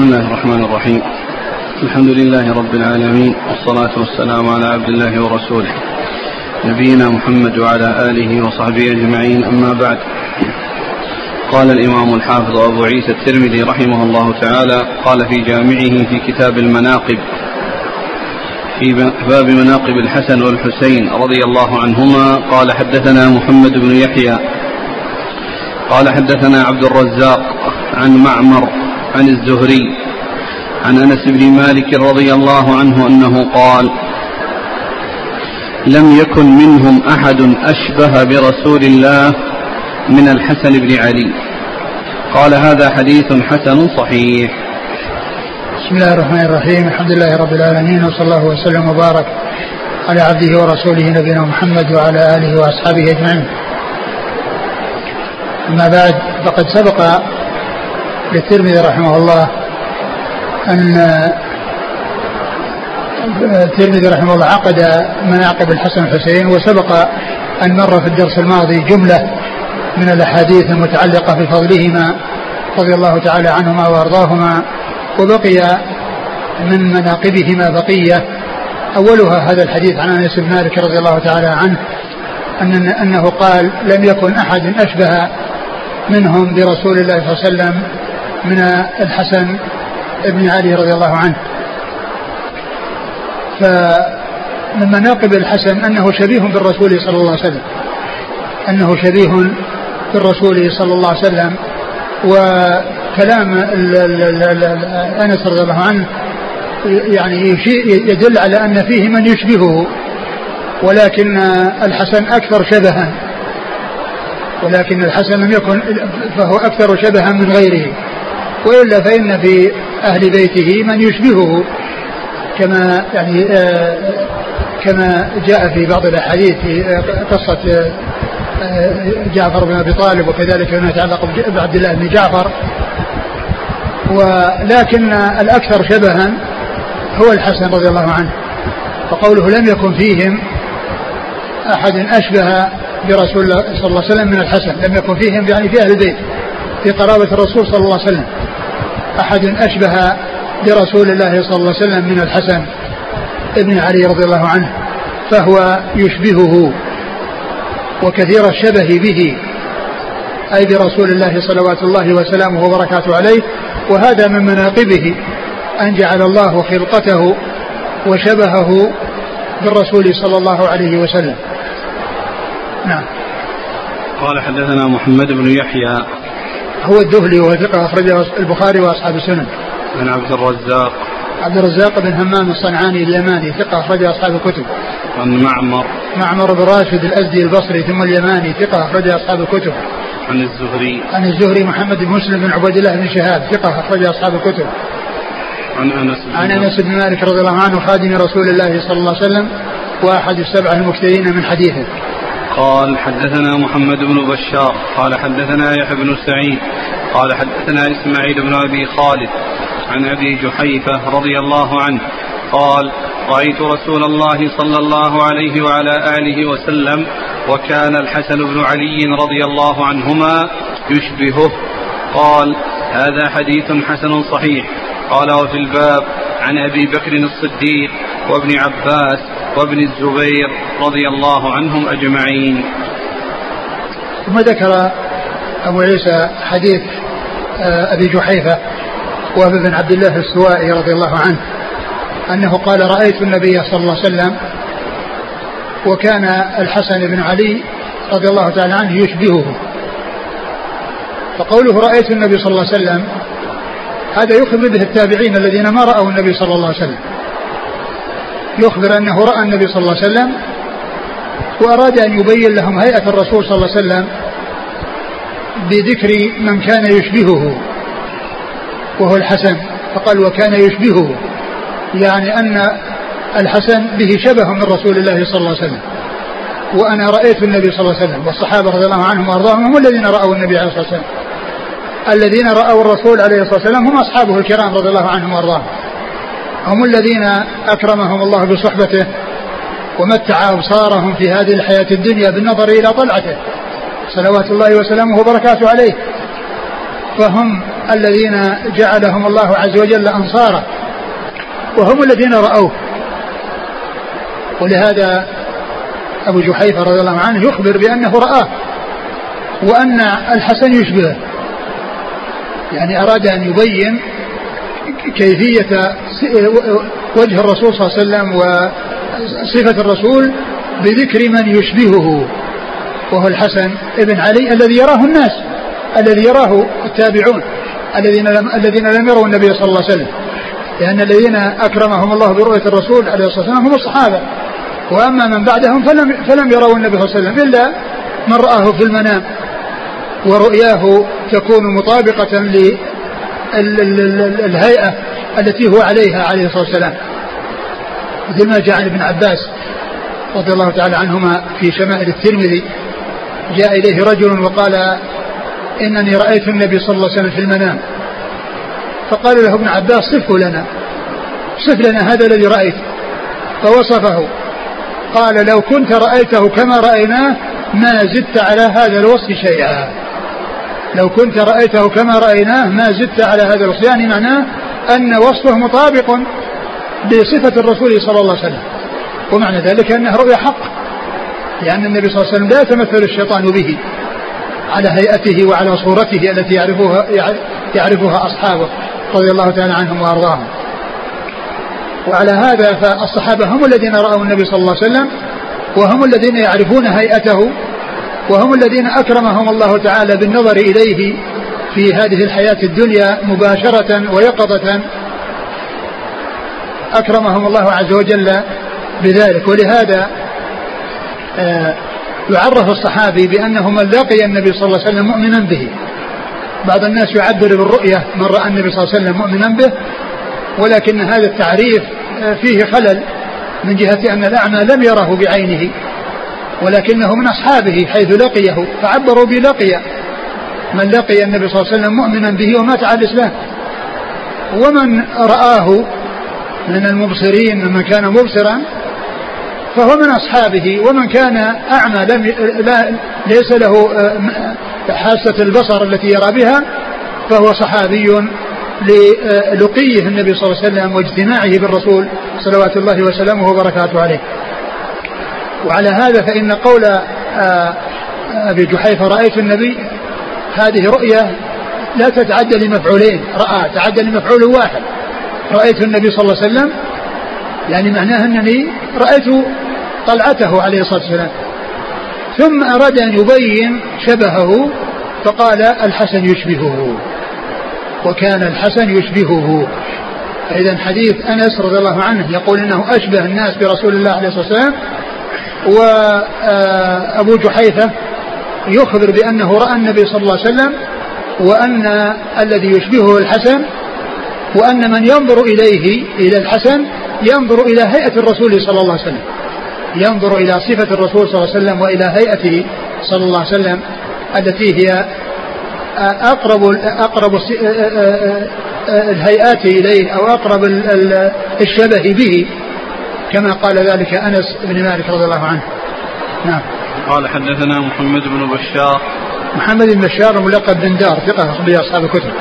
بسم الله الرحمن الرحيم. الحمد لله رب العالمين والصلاة والسلام على عبد الله ورسوله. نبينا محمد وعلى آله وصحبه أجمعين أما بعد. قال الإمام الحافظ أبو عيسى الترمذي رحمه الله تعالى قال في جامعه في كتاب المناقب في باب مناقب الحسن والحسين رضي الله عنهما قال حدثنا محمد بن يحيى قال حدثنا عبد الرزاق عن معمر عن الزهري عن أنس بن مالك رضي الله عنه أنه قال لم يكن منهم أحد أشبه برسول الله من الحسن بن علي. قال هذا حديث حسن صحيح. بسم الله الرحمن الرحيم الحمد لله رب العالمين وصلى الله وسلم وبارك على عبده ورسوله نبينا محمد وعلى آله وأصحابه أجمعين. أما بعد فقد سبق للترمذي رحمه الله أن الترمذي رحمه الله عقد مناقب الحسن والحسين وسبق أن مر في الدرس الماضي جملة من الأحاديث المتعلقة بفضلهما رضي الله تعالى عنهما وأرضاهما وبقي من مناقبهما بقية. أولها هذا الحديث عن أنس بن مالك رضي الله تعالى عنه أن أنه قال لم يكن أحد أشبه منهم برسول الله صلى الله عليه وسلم من الحسن بن علي رضي الله عنه. فمن مناقب الحسن أنه شبيه بالرسول صلى الله عليه وسلم. أنه شبيه بالرسول صلى الله عليه وسلم. وكلام أنس رضي الله عنه يعني يدل على أن فيه من يشبهه. ولكن الحسن أكثر شبها. ولكن الحسن لم يكن فهو أكثر شبها من غيره. وإلا فإن في أهل بيته من يشبهه كما يعني آه كما جاء في بعض الأحاديث في قصة جعفر بن أبي طالب وكذلك فيما يتعلق بعبد الله بن جعفر. ولكن الأكثر شبها هو الحسن رضي الله عنه وقوله لم يكن فيهم أحد أشبه برسول الله صلى الله عليه وسلم من الحسن لم يكن فيهم يعني في أهل البيت في قرابة الرسول صلى الله عليه وسلم. أحد أشبه برسول الله صلى الله عليه وسلم من الحسن ابن علي رضي الله عنه فهو يشبهه وكثير الشبه به أي برسول الله صلوات الله وسلامه وبركاته عليه وهذا من مناقبه أن جعل الله خلقته وشبهه بالرسول صلى الله عليه وسلم. نعم. قال حدثنا محمد بن يحيى هو الدهلي وهو ثقة أخرجه البخاري وأصحاب السنن. عن عبد الرزاق. عبد الرزاق بن همام الصنعاني اليماني ثقة أخرجه أصحاب الكتب. عن معمر. معمر بن راشد الأزدي البصري ثم اليماني ثقة أخرجه أصحاب الكتب. عن الزهري. عن الزهري محمد بن مسلم بن عبيد الله بن شهاب ثقة أخرجه أصحاب الكتب. عن أنس بن عن أنس بن مالك رضي الله عنه خادم رسول الله صلى الله عليه وسلم وأحد السبعة المكثرين من حديثه. قال حدثنا محمد بن بشار قال حدثنا يحيى بن سعيد قال حدثنا إسماعيل بن أبي خالد عن أبي جحيفة رضي الله عنه قال رأيت رسول الله صلى الله عليه وعلى آله وسلم وكان الحسن بن علي رضي الله عنهما يشبهه قال هذا حديث حسن صحيح. قال وفي الباب عن أبي بكر الصديق وابن عباس وابن الزبير رضي الله عنهم أجمعين. ثم ذكر أبو عيسى حديث أبي جحيفة وهب بن عبد الله السوائي رضي الله عنه أنه قال رأيت النبي صلى الله عليه وسلم وكان الحسن بن علي رضي الله تعالى عنه يشبهه فقوله رأيت النبي صلى الله عليه وسلم هذا يخبر به التابعين الذين ما رأوا النبي صلى الله عليه وسلم. يخبر أنه رأى النبي صلى الله عليه وسلم وأراد أن يبين لهم هيئة الرسول صلى الله عليه وسلم بذكر من كان يشبهه وهو الحسن. فقال وكان يشبهه. يعني أن الحسن به شبه من رسول الله صلى الله عليه وسلم. وأنا رأيت النبي صلى الله عليه وسلم والصحابة رضي الله عنهم وأرضاهم هم الذين رأوا النبي عليه الصلاة والسلام. الذين رأوا الرسول عليه الصلاة والسلام هم أصحابه الكرام رضي الله عنهم وأرضاهم. هم الذين أكرمهم الله بصحبته ومتع ابصارهم في هذه الحياة الدنيا بالنظر إلى طلعته. صلوات الله وسلامه وبركاته عليه. فهم الذين جعلهم الله عز وجل أنصارا. وهم الذين رأوه. ولهذا أبو جحيفة رضي الله عنه يخبر بأنه رآه. وأن الحسن يشبهه. يعني أراد أن يبين كيفية وجه الرسول صلى الله عليه وسلم وصفة الرسول بذكر من يشبهه وهو الحسن ابن علي الذي يراه الناس الذي يراه التابعون الذين لم الذين لم يروا النبي صلى الله عليه وسلم لأن الذين أكرمهم الله برؤية الرسول عليه الصلاة والسلام هم الصحابة. وأما من بعدهم فلم فلم يروا النبي صلى الله عليه وسلم إلا من رآه في المنام. ورؤياه تكون مطابقة للهيئة التي هو عليها عليه الصلاة والسلام. مثل ما جاء عن ابن عباس رضي الله تعالى عنهما في شمائل الترمذي. جاء إليه رجل وقال إنني رأيت النبي صلى الله عليه وسلم في المنام. فقال له ابن عباس صفه لنا صف لنا هذا الذي رأيت. فوصفه. قال لو كنت رأيته كما رأيناه ما زدت على هذا الوصف شيئا. لو كنت رأيته كما رأيناه ما زدت على هذا الوصف يعني معناه أن وصفه مطابق بصفة الرسول صلى الله عليه وسلم. ومعنى ذلك أنها رؤيا حق لأن النبي صلى الله عليه وسلم لا يتمثل الشيطان به على هيئته وعلى صورته التي يعرفها يعرفها أصحابه رضي الله تعالى عنهم وأرضاهم. وعلى هذا فالصحابة هم الذين رأوا النبي صلى الله عليه وسلم وهم الذين يعرفون هيئته وهم الذين أكرمهم الله تعالى بالنظر إليه في هذه الحياة الدنيا مباشرة ويقظة. أكرمهم الله عز وجل بذلك. ولهذا آه، يعرف الصحابي بأنه من لقي النبي صلى الله عليه وسلم مؤمنا به. بعض الناس يعبر بالرؤية من رأى النبي صلى الله عليه وسلم مؤمنا به ولكن هذا التعريف آه، فيه خلل من جهة أن الأعمى لم يره بعينه. ولكنه من أصحابه حيث لقيه فعبروا بلقي من لقي النبي صلى الله عليه وسلم مؤمنا به ومات على الإسلام. ومن رآه من المبصرين من كان مبصرا فهو من أصحابه. ومن كان أعمى لم لا ليس له آه، حاسة البصر التي يرى بها فهو صحابي للقيه النبي صلى الله عليه وسلم واجتماعه بالرسول صلوات الله وسلامه وبركاته عليه. وعلى هذا فإن قول آه، أبي جحيفة رأيت النبي هذه رؤية لا تتعدى لمفعولين رأى تعدى لمفعول واحد. رأيت النبي صلى الله عليه وسلم يعني معناه أنني رأيت طلعته عليه الصلاة والسلام. ثم أراد أن يبين شبهه فقال الحسن يشبهه. وكان الحسن يشبهه. فإذا حديث أنس رضي الله عنه يقول إنه أشبه الناس برسول الله عليه الصلاة والسلام وأبو جحيفة يخبر بأنه رأى النبي صلى الله عليه وسلم وأن الذي يشبهه الحسن وأن من ينظر إليه إلى الحسن ينظر إلى هيئة الرسول صلى الله عليه وسلم. ينظر إلى صفة الرسول صلى الله عليه وسلم وإلى هيئته صلى الله عليه وسلم التي هي أقرب أقرب الهيئات إليه أو أقرب الشبه به. كما قال ذلك أنس بن مالك رضي الله عنه. نعم. قال حدثنا محمد بن بشار. محمد بن بشار ملقب بن دار ثقة أخرج أصحاب الكتب.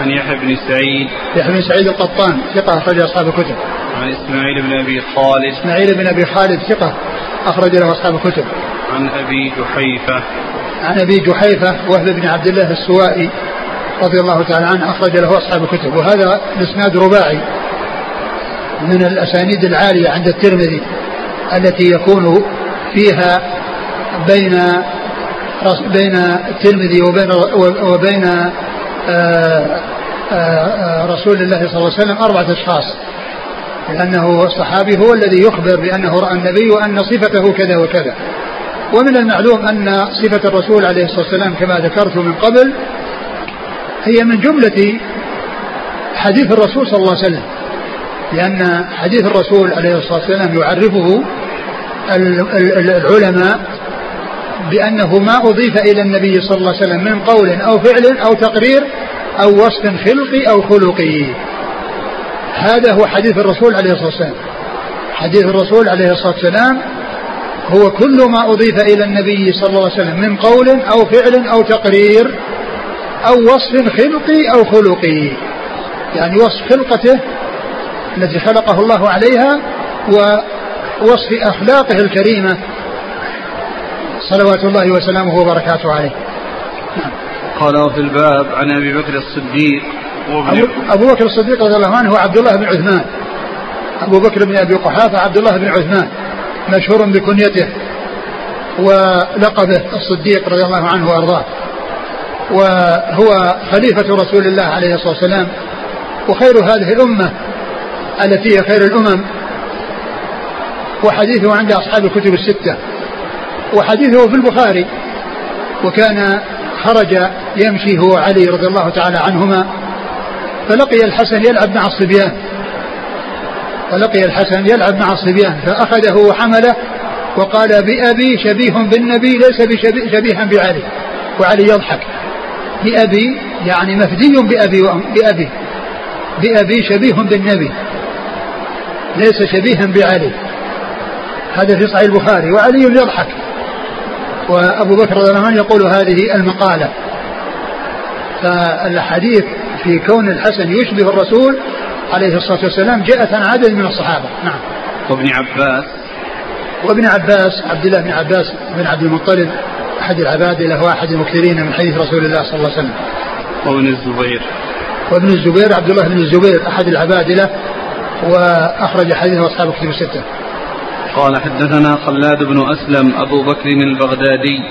عن يحيى بن سعيد. يحيى بن سعيد القطان ثقة أخرج أصحاب الكتب. عن إسماعيل بن أبي خالد. إسماعيل بن أبي خالد ثقة أخرج له أصحاب الكتب. عن أبي جحيفة. عن أبي جحيفة وهب بن عبد الله السوائي رضي الله تعالى عنه أخرج له أصحاب الكتب. وهذا الإسناد رباعي. من الأسانيد العالية عند الترمذي التي يكون فيها بين بين الترمذي وبين وبين آه، آه، آه، رسول الله صلى الله عليه وسلم أربعة أشخاص. لأنه الصحابي هو الذي يخبر بأنه رأى النبي وأن صفته كذا وكذا. ومن المعلوم أن صفة الرسول عليه الصلاة والسلام كما ذكرت من قبل هي من جملة حديث الرسول صلى الله عليه وسلم. لأن حديث الرسول عليه الصلاة والسلام يعرفه العلماء بأنه ما أضيف إلى النبي صلى الله عليه وسلم من قول أو فعل أو تقرير أو وصف خلقي أو خلقي. هذا هو حديث الرسول عليه الصلاة والسلام. حديث الرسول عليه الصلاة والسلام هو كل ما أضيف إلى النبي صلى الله عليه وسلم من قول أو فعل أو تقرير أو وصف خلقي أو خلقي. يعني وصف خلقته التي خلقه الله عليها ووصف أخلاقه الكريمة. صلوات الله وسلامه وبركاته عليه. نعم. قال وفي الباب عن أبي بكر الصديق أبو بكر الصديق رضي الله عنه هو عبد الله بن عثمان. أبو بكر بن أبي قحافة عبد الله بن عثمان مشهور بكنيته ولقبه الصديق رضي الله عنه وأرضاه. وهو خليفة رسول الله عليه الصلاة والسلام وخير هذه الأمة التي هي خير الأمم. وحديثه عند أصحاب الكتب الستة. وحديثه في البخاري. وكان خرج يمشي هو علي رضي الله تعالى عنهما. فلقي الحسن يلعب مع الصبيان. فلقي الحسن يلعب مع الصبيان. فأخذه وحمله وقال بأبي شبيه بالنبي ليس شبيها بعلي. وعلي يضحك. بأبي يعني مفدي بأبي بأبي. بأبي شبيه بالنبي. ليس شبيها بعلي. هذا في صحيح البخاري وعلي يضحك. وأبو بكر رضي الله عنه يقول هذه المقالة. فالحديث في كون الحسن يشبه الرسول عليه الصلاة والسلام جاءت عن عدد من الصحابة. نعم. وابن عباس؟ وابن عباس عبد الله بن عباس بن عبد المطلب أحد العبادلة وأحد المكثرين من حديث رسول الله صلى الله عليه وسلم. وابن الزبير؟ وابن الزبير عبد الله بن الزبير أحد العبادلة وأخرج حديثه أصحاب كتب الستة. قال حدثنا خلاد بن أسلم أبو بكر البغدادي.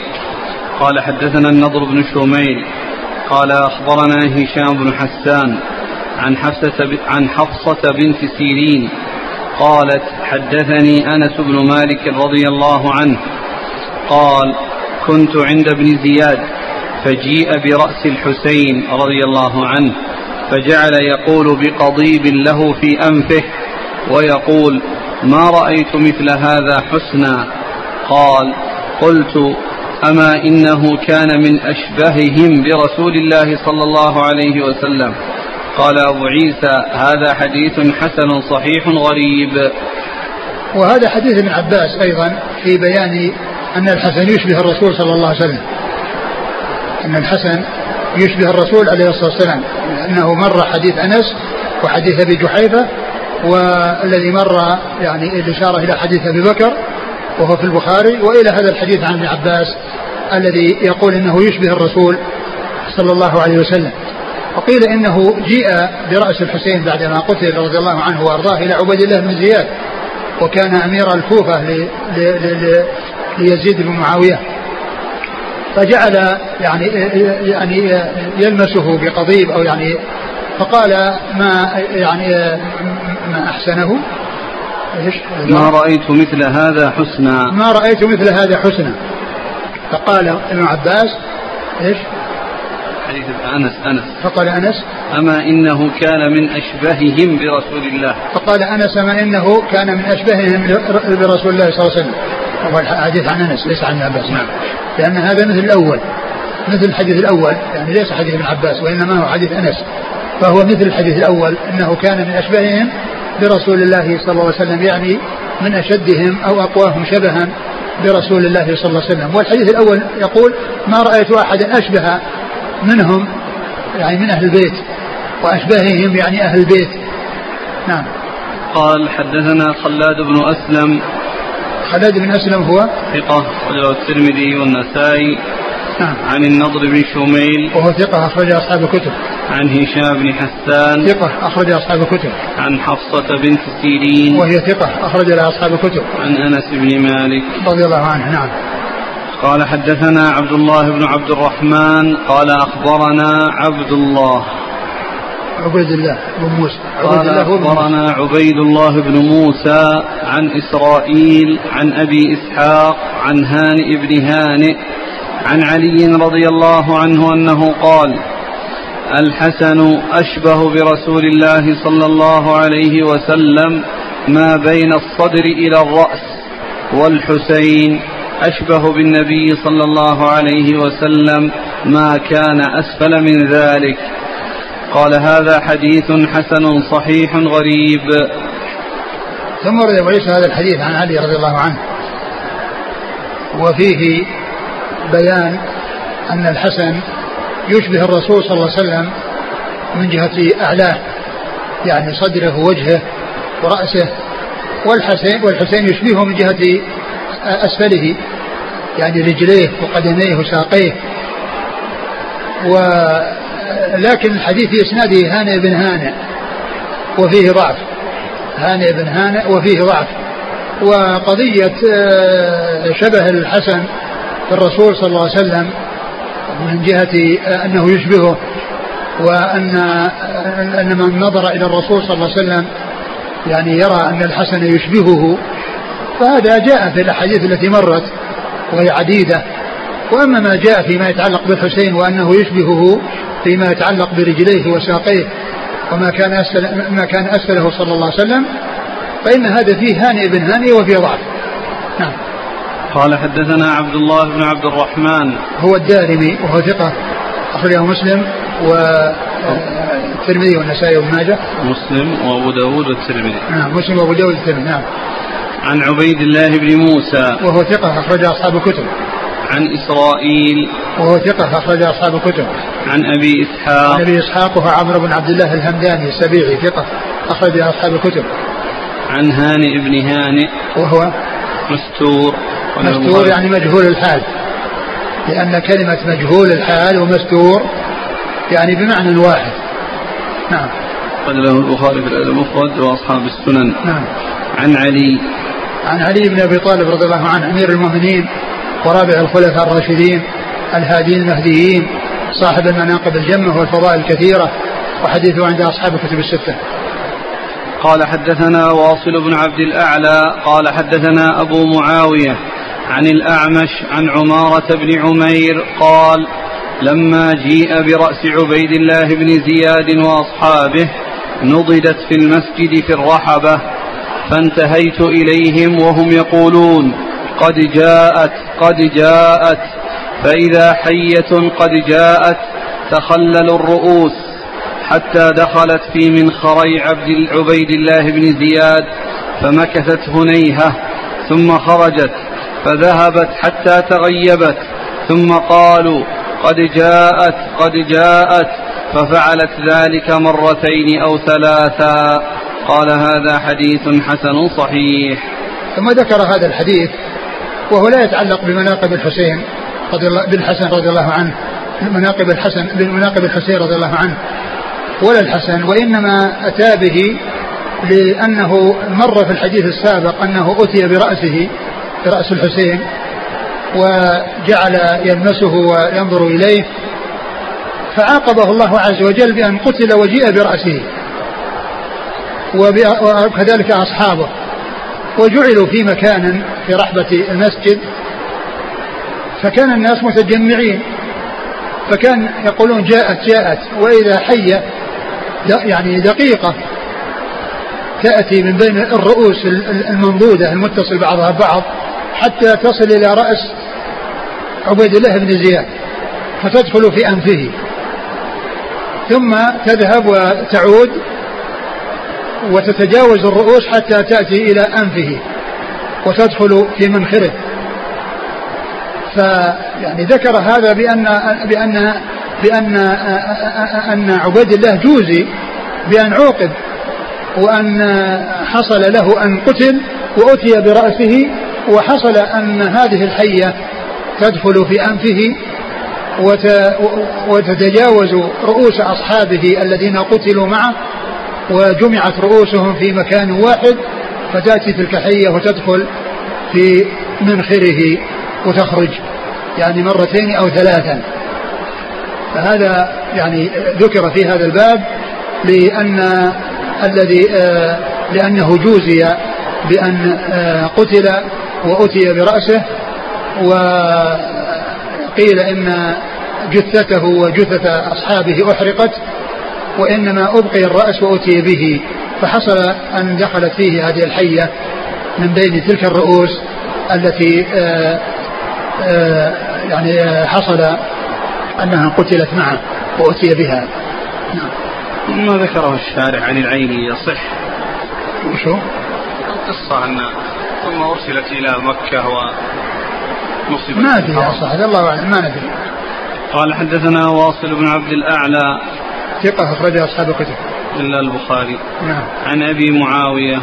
قال حدثنا النضر بن شوميل قال أخبرنا هشام بن حسان عن حفصة عن حفصة بنت سيرين. قالت حدثني أنس بن مالك رضي الله عنه. قال كنت عند ابن زياد فجيء برأس الحسين رضي الله عنه. فجعل يقول بقضيب له في أنفه ويقول ما رأيت مثل هذا حسنا قال قلت أما إنه كان من أشبههم برسول الله صلى الله عليه وسلم قال أبو عيسى هذا حديث حسن صحيح غريب وهذا حديث ابن عباس أيضا في بيان أن الحسن يشبه الرسول صلى الله عليه وسلم. أن الحسن يشبه الرسول عليه الصلاة والسلام لأنه مر حديث أنس وحديث أبي جحيفة والذي مر يعني الإشارة إلى حديث أبي بكر وهو في البخاري وإلى هذا الحديث عن ابن عباس الذي يقول إنه يشبه الرسول صلى الله عليه وسلم. وقيل إنه جيء برأس الحسين بعدما قتل رضي الله عنه وأرضاه إلى عبيد الله بن زياد وكان أمير الكوفة ليزيد بن معاوية. فجعل يعني يعني يلمسه بقضيب أو يعني فقال ما يعني ما أحسنه؟ ما رأيت مثل هذا حسنا. ما رأيت مثل هذا حسنا. فقال ابن عباس إيش؟ حديث أنس أنس. فقال أنس أما إنه كان من أشبههم برسول الله. فقال أنس أما إنه كان من أشبههم برسول الله صلى الله عليه وسلم. هو الحديث عن أنس ليس عن عباس. نعم. لأن هذا مثل الأول مثل الحديث الأول يعني ليس حديث ابن عباس وإنما هو حديث أنس فهو مثل الحديث الأول إنه كان من أشبههم برسول الله صلى الله عليه وسلم يعني من أشدهم أو أقواهم شبها برسول الله صلى الله عليه وسلم. والحديث الأول يقول ما رأيت أحدا أشبه منهم يعني من أهل البيت وأشبههم يعني أهل البيت. نعم. قال حدثنا خلاد بن أسلم خلاد بن أسلم هو؟ ثقة وله الترمذي والنسائي. نعم. عن النضر بن شميل. وهو ثقة أخرج أصحاب الكتب. عن هشام بن حسان. ثقة أخرج أصحاب الكتب. عن حفصة بنت سيرين. وهي ثقة أخرج لها أصحاب الكتب. عن أنس بن مالك. رضي الله عنه نعم. قال حدثنا عبد الله بن عبد الرحمن قال أخبرنا عبد الله. عبيد الله بن موسى. قال أخبرنا عبيد الله بن موسى عن إسرائيل عن أبي إسحاق عن هانئ بن هانئ عن علي رضي الله عنه أنه قال الحسن أشبه برسول الله صلى الله عليه وسلم ما بين الصدر إلى الرأس والحسين أشبه بالنبي صلى الله عليه وسلم ما كان أسفل من ذلك. قال هذا حديث حسن صحيح غريب. ثم ورد ابو عيسى هذا الحديث عن علي رضي الله عنه. وفيه بيان أن الحسن يشبه الرسول صلى الله عليه وسلم من جهة أعلاه يعني صدره ووجهه ورأسه والحسين والحسين يشبهه من جهة أسفله يعني رجليه وقدميه وساقيه. ولكن الحديث في إسناده هانئ بن هانئ وفيه ضعف. هانئ بن هانئ وفيه ضعف. وقضية آه، شبه الحسن بالرسول صلى الله عليه وسلم من جهة آه، أنه يشبهه وأن آه، أن من نظر إلى الرسول صلى الله عليه وسلم يعني يرى أن الحسن يشبهه. فهذا جاء في الأحاديث التي مرت وهي عديدة. وأما ما جاء فيما يتعلق بالحسين وأنه يشبهه فيما يتعلق برجليه وساقيه وما كان أسفل ما كان أسفله صلى الله عليه وسلم فإن هذا فيه هانئ بن هانئ وفيه ضعف. نعم. قال حدثنا عبد الله بن عبد الرحمن. هو الدارمي وهو ثقة أخرجه مسلم والترمذي والنسائي وابن ماجه. مسلم وأبو داود والترمذي. نعم مسلم وأبو داود والترمذي نعم. عن عبيد الله بن موسى. وهو ثقة أخرج أصحاب الكتب. عن إسرائيل. وهو ثقة أخرج أصحاب الكتب. عن أبي إسحاق. عن أبي إسحاق وهو عمرو بن عبد الله الهمداني السبيعي ثقة أخرج أصحاب الكتب. عن هانئ بن هانئ وهو مستور. مستور يعني مجهول الحال. لأن كلمة مجهول الحال ومستور يعني بمعنى واحد نعم. قد له البخاري في الأدب المفرد وأصحاب السنن. نعم. عن علي. عن علي بن أبي طالب رضي الله عنه أمير المؤمنين. ورابع الخلفاء الراشدين الهادين المهديين صاحب المناقب الجمة والفضائل الكثيرة وحديثه عند أصحاب الكتب الستة. قال حدثنا واصل بن عبد الأعلى قال حدثنا أبو معاوية عن الأعمش عن عمارة بن عمير قال لما جيء برأس عبيد الله بن زياد وأصحابه نضدت في المسجد في الرحبة فانتهيت إليهم وهم يقولون قد جاءت قد جاءت. فإذا حية قد جاءت تخلل الرؤوس. حتى دخلت في منخري عبد عبيد الله بن زياد فمكثت هنيهة. ثم خرجت فذهبت حتى تغيبت. ثم قالوا قد جاءت قد جاءت. ففعلت ذلك مرتين أو ثلاثا. قال هذا حديث حسن صحيح. ثم ذكر هذا الحديث وهو لا يتعلق بمناقب الحسين رضي الله بالحسن رضي الله عنه. مناقب الحسن بمناقب الحسين رضي الله عنه. ولا الحسن وإنما أتى به لأنه مر في الحديث السابق أنه أتي برأسه برأس الحسين وجعل يلمسه وينظر إليه فعاقبه الله عز وجل بأن قتل وجيء برأسه وكذلك أصحابه. وجعلوا في مكان في رحبة المسجد فكان الناس متجمعين فكان يقولون جاءت جاءت وإذا حية يعني دقيقة تأتي من بين الرؤوس المنضودة المتصل بعضها ببعض حتى تصل إلى رأس عبيد الله بن زياد فتدخل في أنفه ثم تذهب وتعود وتتجاوز الرؤوس حتى تأتي إلى أنفه وتدخل في منخره. فيعني ذكر هذا بأن بأن بأن أن عبيد الله جوزي بأن عوقب وأن حصل له أن قتل وأتي برأسه وحصل أن هذه الحية تدخل في أنفه وتتجاوز رؤوس أصحابه الذين قتلوا معه وجمعت رؤوسهم في مكان واحد فتأتي تلك الحية وتدخل في منخره وتخرج يعني مرتين أو ثلاثا. فهذا يعني ذكر في هذا الباب لأن الذي آه لأنه جوزي بأن آه قتل وأتي برأسه وقيل إن جثته وجثة أصحابه أحرقت وإنما أبقي الرأس وأتي به. فحصل أن دخلت فيه هذه الحية من بين تلك الرؤوس التي آآ آآ يعني حصل أنها قتلت معه وأتي بها. نعم. ما ذكره الشارع عن العين يصح؟ وشو؟ القصة أن ثم أرسلت إلى مكة ونصبت ما أدري يا صاحبي الله أعلم ما ندري قال حدثنا واصل بن عبد الأعلى ثقة أخرج أصحاب الكتب. إلا البخاري. نعم. عن أبي معاوية.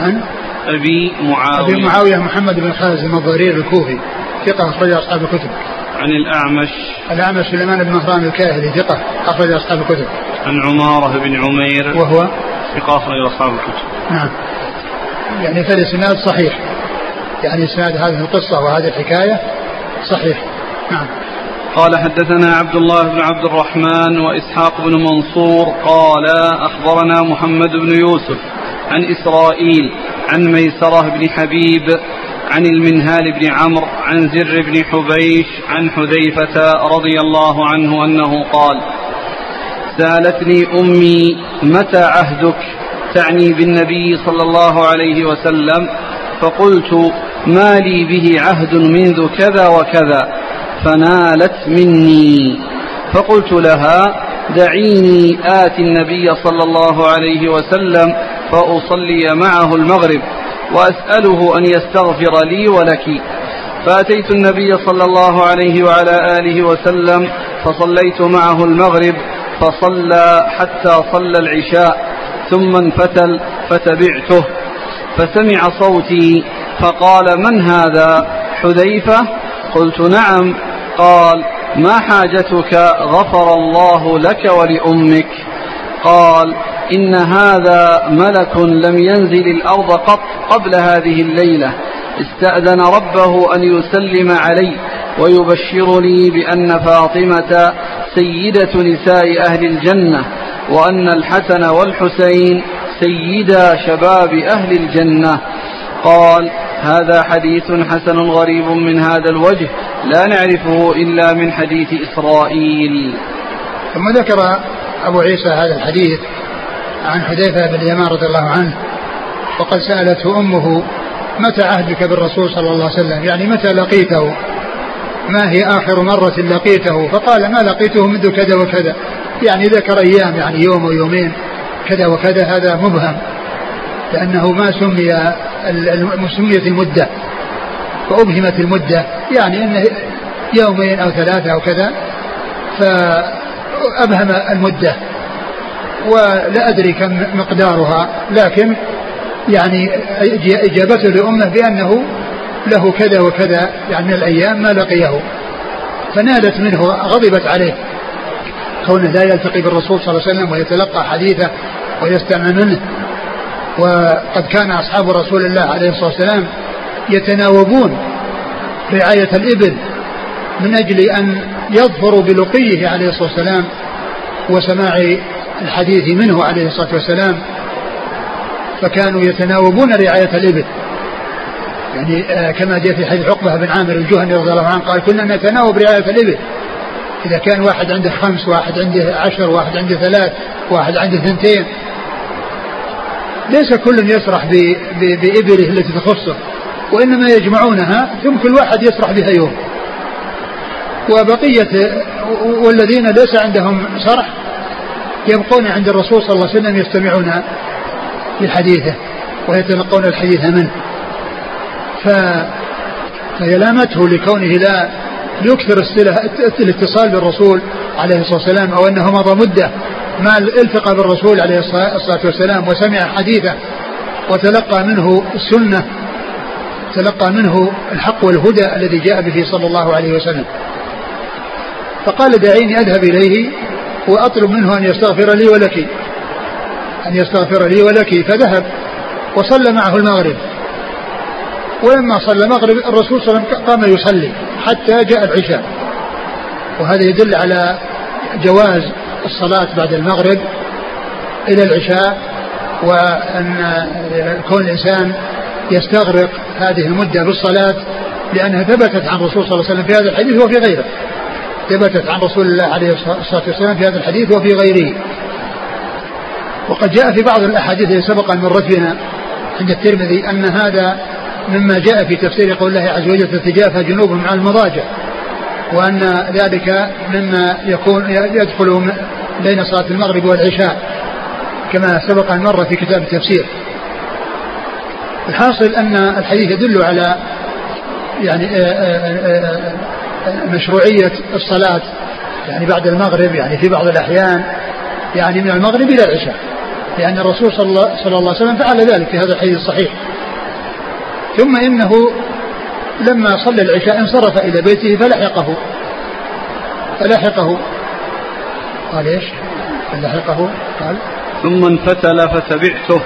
عن؟ أبي معاوية. أبي معاوية محمد بن خازم الضرير الكوفي. ثقة أخرج أصحاب الكتب. عن الأعمش. الأعمش سليمان بن مهران الكاهلي ثقة أخرج أصحاب الكتب. عن عمارة بن عمير. وهو؟ ثقة أخرج أصحاب الكتب. نعم. يعني فالإسناد صحيح. يعني إسناد هذه القصة وهذه الحكاية صحيح. نعم. قال حدثنا عبد الله بن عبد الرحمن وإسحاق بن منصور قال أخبرنا محمد بن يوسف عن إسرائيل عن ميسرة بن حبيب عن المنهال بن عمرو عن زر بن حبيش عن حذيفة رضي الله عنه أنه قال سألتني أمي متى عهدك؟ تعني بالنبي صلى الله عليه وسلم فقلت ما لي به عهد منذ كذا وكذا. فنالت مني. فقلت لها دعيني آتي النبي صلى الله عليه وسلم فأصلي معه المغرب وأسأله أن يستغفر لي ولك. فأتيت النبي صلى الله عليه وعلى آله وسلم فصليت معه المغرب فصلى حتى صلى العشاء ثم انفتل فتبعته. فسمع صوتي فقال من هذا؟ حذيفة؟ قلت نعم. قال ما حاجتك؟ غفر الله لك ولأمك. قال إن هذا ملك لم ينزل الأرض قط قبل هذه الليلة. استأذن ربه أن يسلم علي ويبشرني بأن فاطمة سيدة نساء أهل الجنة وأن الحسن والحسين سيدا شباب أهل الجنة. قال هذا حديث حسن غريب من هذا الوجه. لا نعرفه إلا من حديث إسرائيل. ثم ذكر أبو عيسى هذا الحديث عن حذيفة بن اليمان رضي الله عنه وقد سألته أمه متى عهدك بالرسول صلى الله عليه وسلم؟ يعني متى لقيته؟ ما هي آخر مرة لقيته؟ فقال ما لقيته منذ كذا وكذا. يعني ذكر أيام يعني يوم ويومين كذا وكذا هذا مبهم. لأنه ما سمي سميت المدة فأبهمت المدة. يعني أنه يومين أو ثلاثة أو كذا فأبهم المدة ولا أدري كم مقدارها لكن يعني إجابته لأمه بأنه له كذا وكذا يعني من الأيام ما لقيه. فنالت منه غضبت عليه. كونه لا يلتقي بالرسول صلى الله عليه وسلم ويتلقى حديثه ويستمع منه. وقد كان أصحاب رسول الله عليه الصلاة والسلام يتناوبون رعاية الإبل من أجل أن يظفروا بلقيه عليه الصلاة والسلام وسماع الحديث منه عليه الصلاة والسلام فكانوا يتناوبون رعاية الإبل. يعني آه، كما جاء في حديث عقبة بن عامر الجهني رضي الله عنه قال كنا نتناوب رعاية الإبل. إذا كان واحد عنده خمس واحد عنده عشر واحد عنده ثلاث واحد عنده ثنتين ليس كل يسرح بإبله التي تخصه وإنما يجمعونها ثم كل واحد يسرح بها يوم. وبقية والذين ليس عندهم سرح يبقون عند الرسول صلى الله عليه وسلم يستمعون لحديثه ويتلقون الحديث منه. ف فيلامته لكونه لا يكثر الاتصال بالرسول عليه الصلاة والسلام أو أنه مضى مدة ما التقى بالرسول عليه الصلاة والسلام وسمع حديثه وتلقى منه السنة تلقى منه الحق والهدى الذي جاء به صلى الله عليه وسلم. فقال دعيني أذهب إليه وأطلب منه أن يستغفر لي ولك أن يستغفر لي ولك. فذهب وصلى معه المغرب. ولما صلى المغرب الرسول صلى الله عليه وسلم قام يصلي حتى جاء العشاء. وهذا يدل على جواز الصلاة بعد المغرب إلى العشاء وأن كون الإنسان يستغرق هذه المدة بالصلاة لأنها ثبتت عن الرسول صلى الله عليه وسلم في هذا الحديث وفي غيره. ثبتت عن رسول الله عليه الصلاة والسلام في هذا الحديث وفي غيره. وقد جاء في بعض الأحاديث التي سبق أن مرت بنا عند الترمذي أن هذا مما جاء في تفسير قول الله عز وجل تتجافى جنوبهم عن المضاجع. وأن ذلك مما يكون يدخل بين صلاة المغرب والعشاء كما سبق أن مر في كتاب التفسير. الحاصل أن الحديث يدل على يعني آه، آه، آه، مشروعية الصلاة يعني بعد المغرب يعني في بعض الأحيان يعني من المغرب إلى العشاء لأن الرسول صلى الله, صلى الله عليه وسلم فعل ذلك في هذا الحديث الصحيح. ثم إنه لما صلى العشاء انصرف إلى بيته فلحقه. فلحقه. قال إيش؟ فلحقه. قال ثم انفتل فتبعته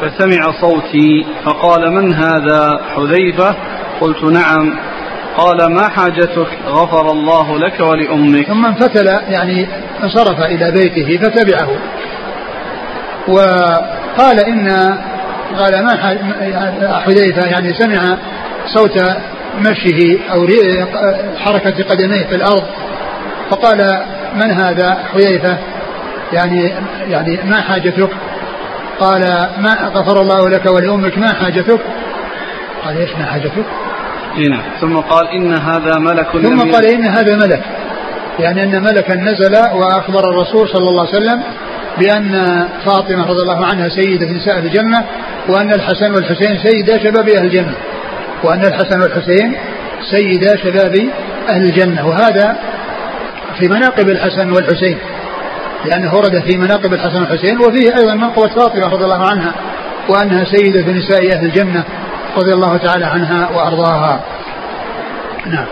فسمع صوتي فقال من هذا حذيفة؟ قلت نعم. قال ما حاجتك؟ غفر الله لك ولأمك. ثم انفتل يعني انصرف إلى بيته فتبعه وقال إن قال ما حذيفة يعني سمع صوت مشيه أو حركة قدميه في الأرض. فقال من هذا حذيفة؟ يعني يعني ما حاجتك؟ قال ما غفر الله لك ولأمك ما حاجتك؟ قال إيش ما حاجتك؟ نعم. ثم قال إن هذا ملك ثم قال إن هذا ملك. يعني أن ملكا نزل وأخبر الرسول صلى الله عليه وسلم بأن فاطمة رضي الله عنها سيدة نساء الجنة وأن الحسن والحسين سيدا شباب أهل الجنة. وأن الحسن والحسين سيدا شباب أهل الجنة وهذا في مناقب الحسن والحسين لأنه ورد في مناقب الحسن والحسين وفيه أيضا منقبة فاطمة رضي الله عنها وأنها سيدة نساء أهل الجنة رضي الله تعالى عنها وأرضاها. نعم.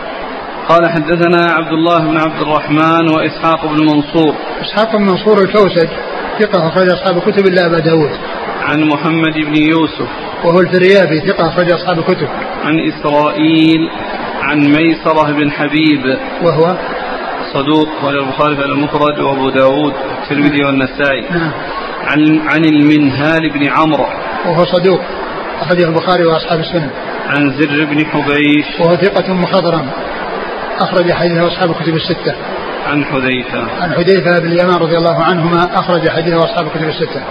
قال حدثنا عبد الله بن عبد الرحمن وإسحاق بن منصور. إسحاق بن منصور الكوسج ثقة أخرج أصحاب كتب الله أبا داود. عن محمد بن يوسف. وهو الفريابي ثقة أخرج أصحاب الكتب عن إسرائيل عن ميسرة بن حبيب. وهو؟ صدوق قال البخاري في المفرد وأبو داود والترمذي والنسائي. نعم. عن عن المنهال بن عمرو. وهو صدوق أخرجه البخاري وأصحاب السنن عن زر بن حبيش. وهو ثقة مخضرم أخرج حديثه أصحاب الكتب الستة. عن حذيفة. عن حذيفة بن اليمان رضي الله عنهما أخرج حديثه أصحاب الكتب الستة.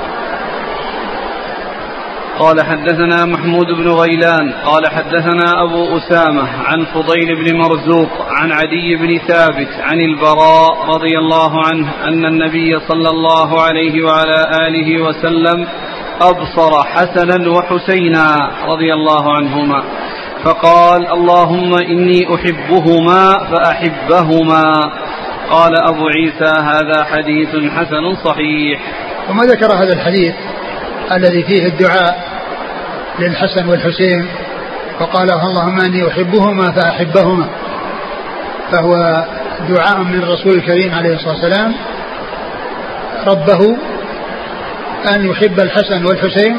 قال حدثنا محمود بن غيلان. قال حدثنا أبو أسامة عن فضيل بن مرزوق عن عدي بن ثابت عن البراء رضي الله عنه أن النبي صلى الله عليه وعلى آله وسلم أبصر حسنا وحسينا رضي الله عنهما. فقال اللهم إني أحبهما فأحبهما. قال أبو عيسى هذا حديث حسن صحيح. ثم ذكر هذا الحديث الذي فيه الدعاء للحسن والحسين فقال اللهم إني أحبهما فأحبهما فهو دعاء من الرسول الكريم عليه الصلاة والسلام. ربه أن يحب الحسن والحسين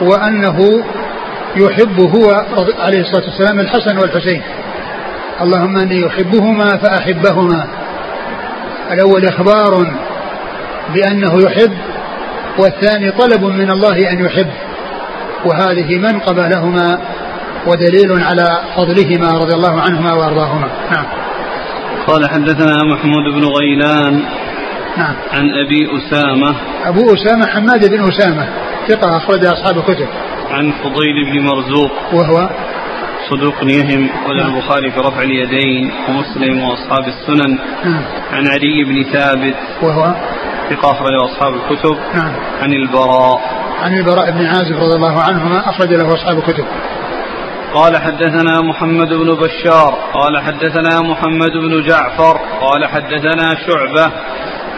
وأنه يحب هو عليه الصلاة والسلام الحسن والحسين. اللهم إني أحبهما فأحبهما. الأول إخبار بأنه يحب والثاني طلب من الله أن يحب. وهذه منقبة لهما ودليل على فضلهما رضي الله عنهما وأرضاهما. نعم. قال حدثنا محمود بن غيلان نعم. عن أبي أسامة. أبو أسامة حماد بن أسامة ثقة أخرج أصحاب الكتب. عن فضيل بن مرزوق. وهو صدوق يهم قال البخاري في رفع اليدين ومسلم وأصحاب السنن. نعم. عن علي بن ثابت وهو؟ ثقة أخرج أصحاب الكتب. نعم. عن البراء. عن البراء بن عازب رضي الله عنهما أخرج له أصحاب الكتب. قال حدثنا محمد بن بشار. قال حدثنا محمد بن جعفر. قال حدثنا شعبة.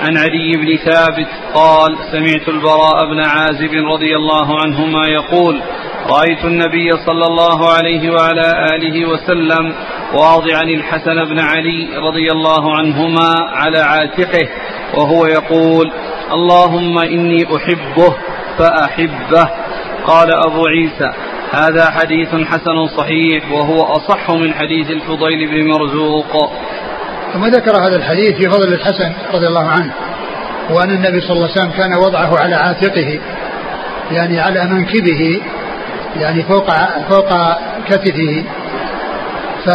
عن علي بن ثابت قال سمعت البراء بن عازب رضي الله عنهما يقول رأيت النبي صلى الله عليه وعلى آله وسلم واضعا الحسن بن علي رضي الله عنهما على عاتقه وهو يقول اللهم إني أحبه فأحبه. قال أبو عيسى هذا حديث حسن صحيح وهو أصح من حديث الفضيل بن مرزوق. ثم ذكر هذا الحديث في فضل الحسن رضي الله عنه وأن النبي صلى الله عليه وسلم كان وضعه على عاتقه يعني على منكبه يعني فوق فوق كتفه. ف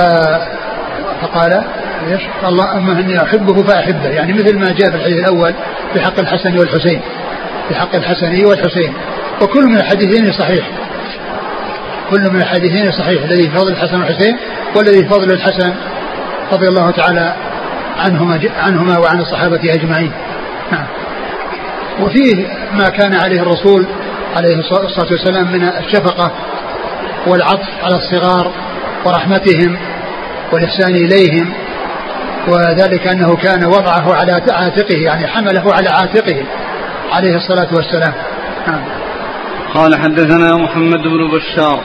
فقال إيش؟ اللهم أني أحبه فأحبه. يعني مثل ما جاء في الحديث الأول في حق الحسن والحسين. في حق الحسن والحسين. وكل من الحديثين صحيح. كل من الحديثين صحيح. الذي فضل الحسن والحسين والذي فضل الحسن رضي الله تعالى عنهما عنهما وعن الصحابة أجمعين. نعم. وفيه ما كان عليه الرسول عليه الصلاة والسلام من الشفقة والعطف على الصغار ورحمتهم والإحسان إليهم وذلك أنه كان وضعه على عاتقه يعني حمله على عاتقه عليه الصلاة والسلام. نعم. قال حدثنا محمد بن بشار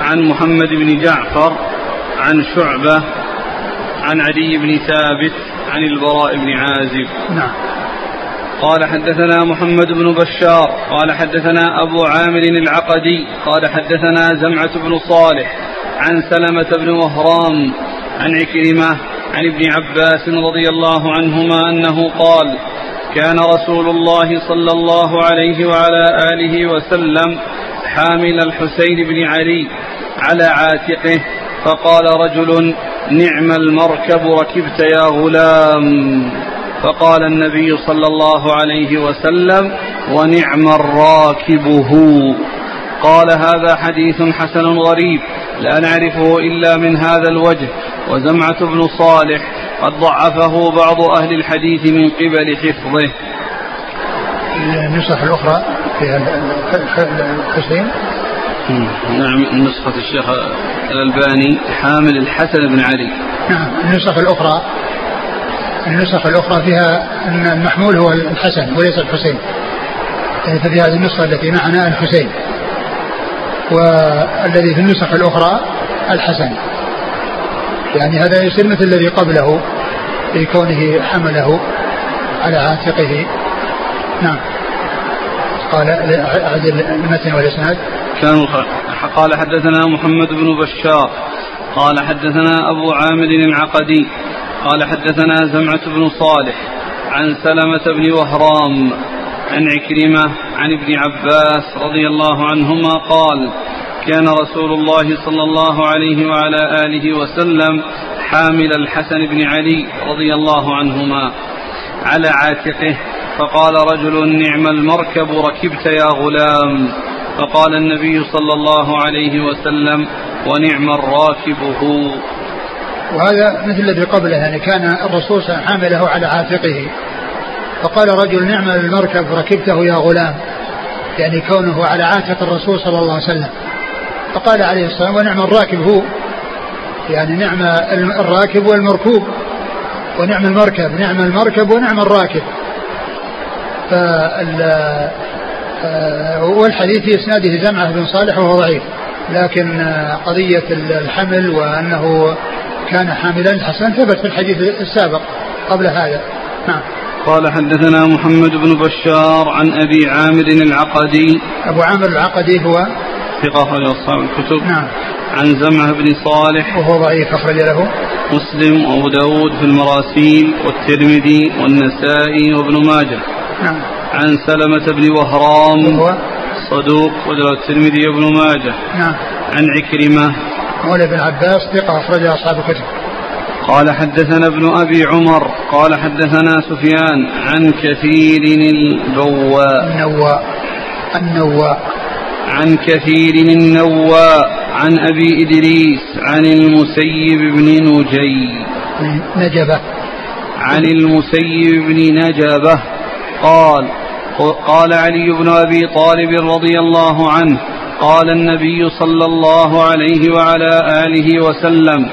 عن محمد بن جعفر عن شعبة عن علي بن ثابت عن البراء بن عازب. نعم. قال حدثنا محمد بن بشار قال حدثنا أبو عامر العقدي قال حدثنا زمعة بن صالح عن سلمة بن وهرام عن عكرمة عن ابن عباس رضي الله عنهما أنه قال كان رسول الله صلى الله عليه وعلى آله وسلم حامل الحسين بن علي على عاتقه فقال رجل نعم المركب ركبت يا غلام. فقال النبي صلى الله عليه وسلم ونعم الراكب هو قال هذا حديث حسن غريب لا نعرفه إلا من هذا الوجه وزمعة بن صالح قد ضعفه بعض أهل الحديث من قبل حفظه. النسخ الأخرى فيها الحسين؟ نعم نسخة الشيخ الألباني حامل الحسن بن علي. نعم النسخ الأخرى النسخ الأخرى فيها أن المحمول هو الحسن وليس الحسين. يعني ففي هذه النسخة التي معنا الحسين. والذي في النسخ الأخرى الحسن. يعني هذا يصير مثل الذي قبله في كونه حمله على عاتقه. نعم. قال عدل المتن والإسناد. كان قال حدثنا محمد بن بشار. قال حدثنا أبو عامر العقدي. قال حدثنا زمعة بن صالح عن سلمة بن وهرام عن عكرمة عن ابن عباس رضي الله عنهما قال كان رسول الله صلى الله عليه وعلى آله وسلم حامل الحسن بن علي رضي الله عنهما على عاتقه فقال رجل نعم المركب ركبت يا غلام. فقال النبي صلى الله عليه وسلم ونعم الراكب هو. وهذا مثل الذي قبله يعني كان الرسول حامله على عاتقه. فقال رجل نعم المركب ركبته يا غلام. يعني كونه على عاتق الرسول صلى الله عليه وسلم. فقال عليه الصلاة والسلام ونعم الراكب هو. يعني نعم الراكب والمركوب ونعم المركب نعم المركب ونعم الراكب. فال آه، والحديث في اسناده زمعة بن صالح وهو ضعيف. لكن قضية الحمل وأنه كان حاملا الحسن ثبت في الحديث السابق قبل هذا. نعم. قال حدثنا محمد بن بشار عن أبي عامر العقدي. أبو عامر العقدي هو ثقة أخرج أصحاب الكتب. نعم. عن زمعة بن صالح. وهو ضعيف أخرج له. مسلم وأبو داود في المراسيل والترمذي والنسائي وابن ماجه. نعم. عن سلمة بن وهرام. وهو صدوق وجل الترمذي وابن ماجه. نعم. عن عكرمة. مولى بن عباس ثقة أخرج أصحاب الكتب. قال حدثنا ابن أبي عمر قال حدثنا سفيان عن كثير البواء. النواء النواء. عن كثير النواء عن أبي إدريس عن المسيب بن نجي. نجبة. عن المسيب بن نجبة قال قال علي بن أبي طالب رضي الله عنه قال النبي صلى الله عليه وعلى آله وسلم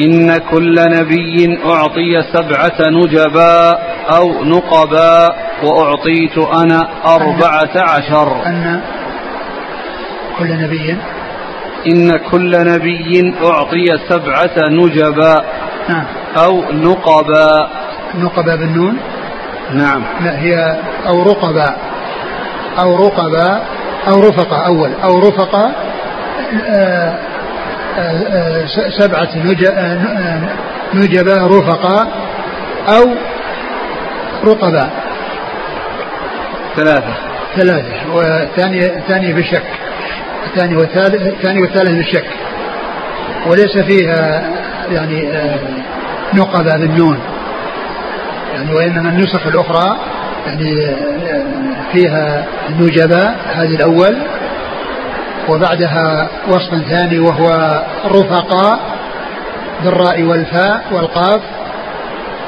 إن كل نبي أعطي سبعة نجباء أو نقباء وأعطيت أنا أربعة عشر. أن كل نبي. إن كل نبي أعطي سبعة نجباء نعم. أو نقباء نقباء بالنون؟ نعم. لا هي أو رقباء أو رقباء أو رفقة أول أو رفقة آه، آه، آه، سبعة نجباء رفقاء أو رقباء ثلاثة. ثلاثة. والثانية الثانية بالشك. الثاني والثالث الثاني والثالث بالشك. وليس فيها يعني نقبة بالنون. يعني وإنما النسخ الأخرى يعني فيها نجباء هذه الأول. وبعدها وصف ثاني وهو رفقاء بالراء والفاء والقاف.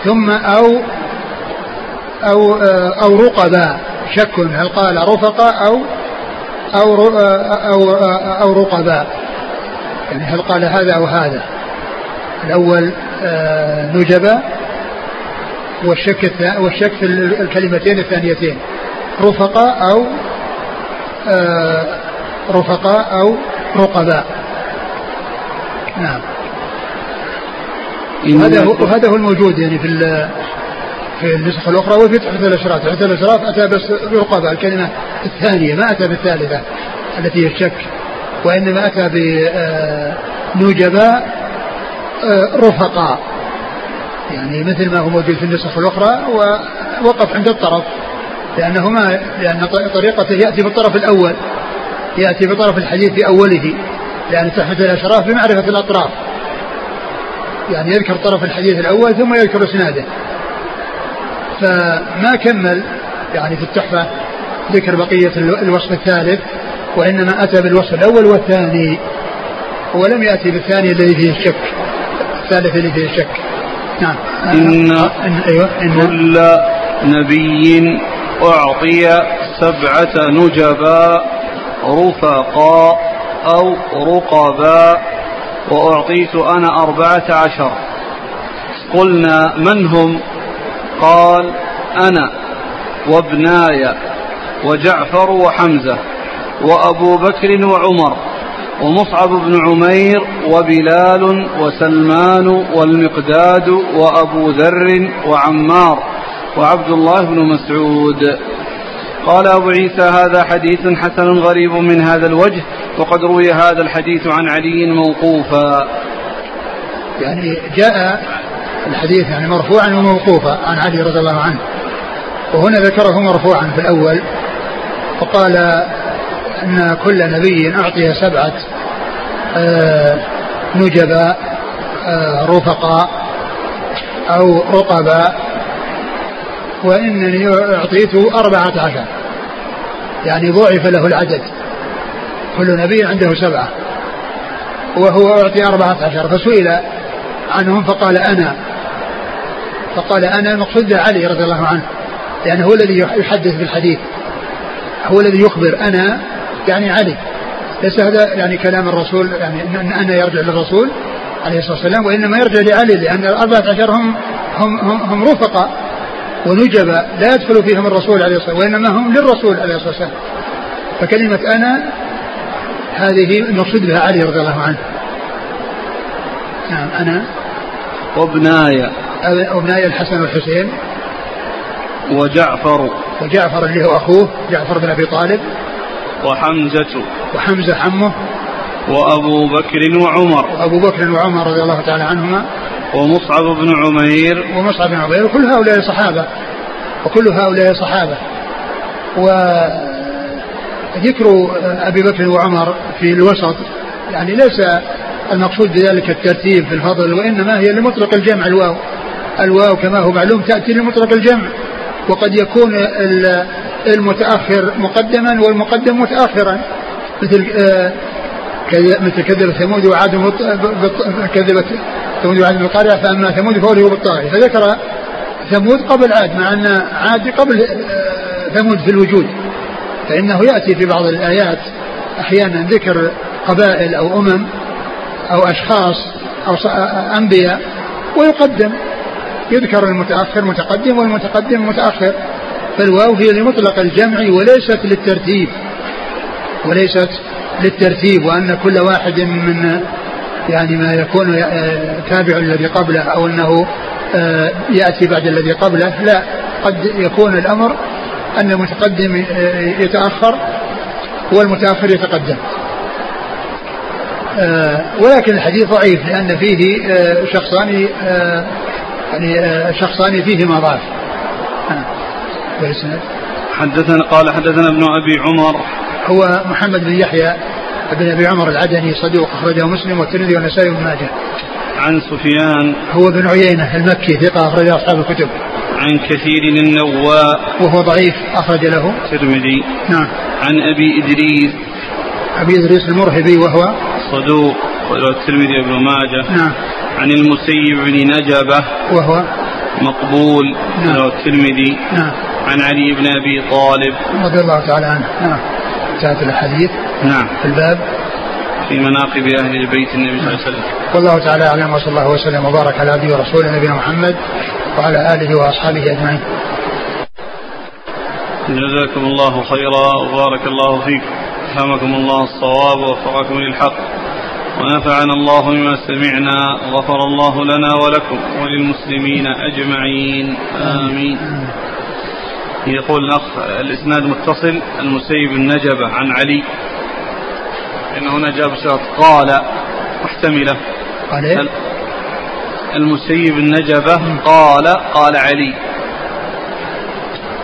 ثم أو أو أو رقباء. شك هل قال رفقاء أو أو أو أو رقباء. يعني هل قال هذا أو هذا. الأول آه، نجبا والشك والشك في الكلمتين الثانيتين. رفقاء أو آه، رفقاء أو رقباء. نعم. وهذا هو وهذا هو الموجود يعني في في النسخ الأخرى وفي تحت الأشراف، تحت الأشراف أتى بس رقبه الكلمة الثانية ما أتى بالثالثة التي هي الشك وإنما أتى بنجباء آه، رفقاء. يعني مثل ما هو موجود في النسخ الأخرى ووقف عند الطرف. لأنه ما لأن طريقته يأتي بالطرف الأول. يأتي بطرف الحديث في أوله. لأن تحت الأشراف بمعرفة الأطراف. يعني يذكر طرف الحديث الأول ثم يذكر إسناده. فما كمل يعني في التحفة ذكر بقية الوصف الثالث وإنما أتى بالوصف الأول والثاني. ولم يأتي بالثاني الذي فيه الشك. الثالث الذي فيه الشك. نعم. إن, إن أيوة إن كل نبي أعطي سبعة نجبا رفقا أو رقبا وأعطيت أنا أربعة عشر. قلنا من هم؟ قال أنا وابناي وجعفر وحمزة وأبو بكر وعمر. ومصعب بن عمير وبلال وسلمان والمقداد وأبو ذر وعمار وعبد الله بن مسعود. قال أبو عيسى هذا حديث حسن غريب من هذا الوجه وقد روي هذا الحديث عن علي موقوفا. يعني جاء الحديث يعني مرفوعا وموقوفا عن علي رضي الله عنه وهنا ذكره مرفوعا في الأول وقال أن كل نبي أعطي سبعة آه، نجباء آه، رفقاء أو رقباء وإنني أعطيته أربعة عشر. يعني ضعف له العدد. كل نبي عنده سبعة. وهو أعطي أربعة عشر. فسئل عنهم فقال أنا. فقال أنا المقصود علي رضي الله عنه يعني هو الذي يحدث بالحديث. هو الذي يخبر أنا يعني علي. ليس هذا يعني كلام الرسول يعني أن يرجع للرسول عليه الصلاة والسلام وإنما يرجع لعلي لأن الأربعة عشر هم هم هم, هم رفقاء ونجبا لا يدخل فيهم الرسول عليه الصلاة والسلام وإنما هم للرسول عليه الصلاة والسلام. فكلمة أنا هذه المقصود بها علي رضي الله عنه. نعم أنا. وابناي. أبناي الحسن والحسين. وجعفر. وجعفر اللي هو أخوه جعفر بن أبي طالب. وحمزة وحمزة عمه وأبو بكر وعمر وأبو بكر وعمر رضي الله تعالى عنهما ومصعب بن عمير ومصعب بن عمير وكل هؤلاء صحابة وكل هؤلاء صحابة. وذكر أبي بكر وعمر في الوسط يعني ليس المقصود بذلك الترتيب في الفضل وإنما هي لمطلق الجمع الواو الواو كما هو معلوم تأتي لمطلق الجمع. وقد يكون المتأخر مقدما والمقدم متأخرا مثل آه، مثل كذب ثمود وعاد كذبت ثمود وعاد بالقارعة فأما ثمود فأولئك بالطاغية فذكر ثمود قبل عاد مع أن عاد قبل آه، ثمود في الوجود. فإنه يأتي في بعض الآيات أحيانا ذكر قبائل أو أمم أو أشخاص أو آه، أنبياء ويقدم. يذكر المتأخر متقدم والمتقدم متأخر فالواو هي لمطلق الجمع وليست للترتيب وليست للترتيب وأن كل واحد من يعني ما يكون تابع الذي قبله أو أنه آه، يأتي بعد الذي قبله لا قد يكون الأمر أن المتقدم آه، يتأخر والمتأخر يتقدم. آه، ولكن الحديث ضعيف لأن فيه شخصان يعني شخصان فيهما ضعف حدثنا قال حدثنا ابن أبي عمر هو محمد بن يحيى بن أبي عمر العدني صدوق أخرجه مسلم والترمذي والنسائي وابن ماجه. عن سفيان هو بن عيينة المكي ثقة اخرج أصحاب الكتب. عن كثير النواء وهو ضعيف أخرج له الترمذي. نعم. عن أبي إدريس أبي إدريس المرهبي وهو صدوق الترمذي وابن ماجه. نعم. عن المسيب بن نجبة وهو مقبول نعم. الترمذي. نعم. عن علي بن أبي طالب. رضي الله تعالى عنه. نعم. انتهت الأحاديث نعم. في الباب. في مناقب أهل بيت النبي صلى الله عليه وسلم. والله تعالى أعلم وصلى الله وسلم وبارك على عبده ورسوله نبينا محمد وعلى آله وأصحابه أجمعين. جزاكم الله خيرا وبارك الله فيكم فهمكم الله الصواب ووفقكم للحق. ونفعنا الله بما سمعنا غفر الله لنا ولكم وللمسلمين أجمعين. آمين. يقول الأخ الإسناد متصل المسيب النجبة عن علي. إن هنا جاب شرط قال محتملة. قال إيه؟ المسيب النجبة قال قال علي.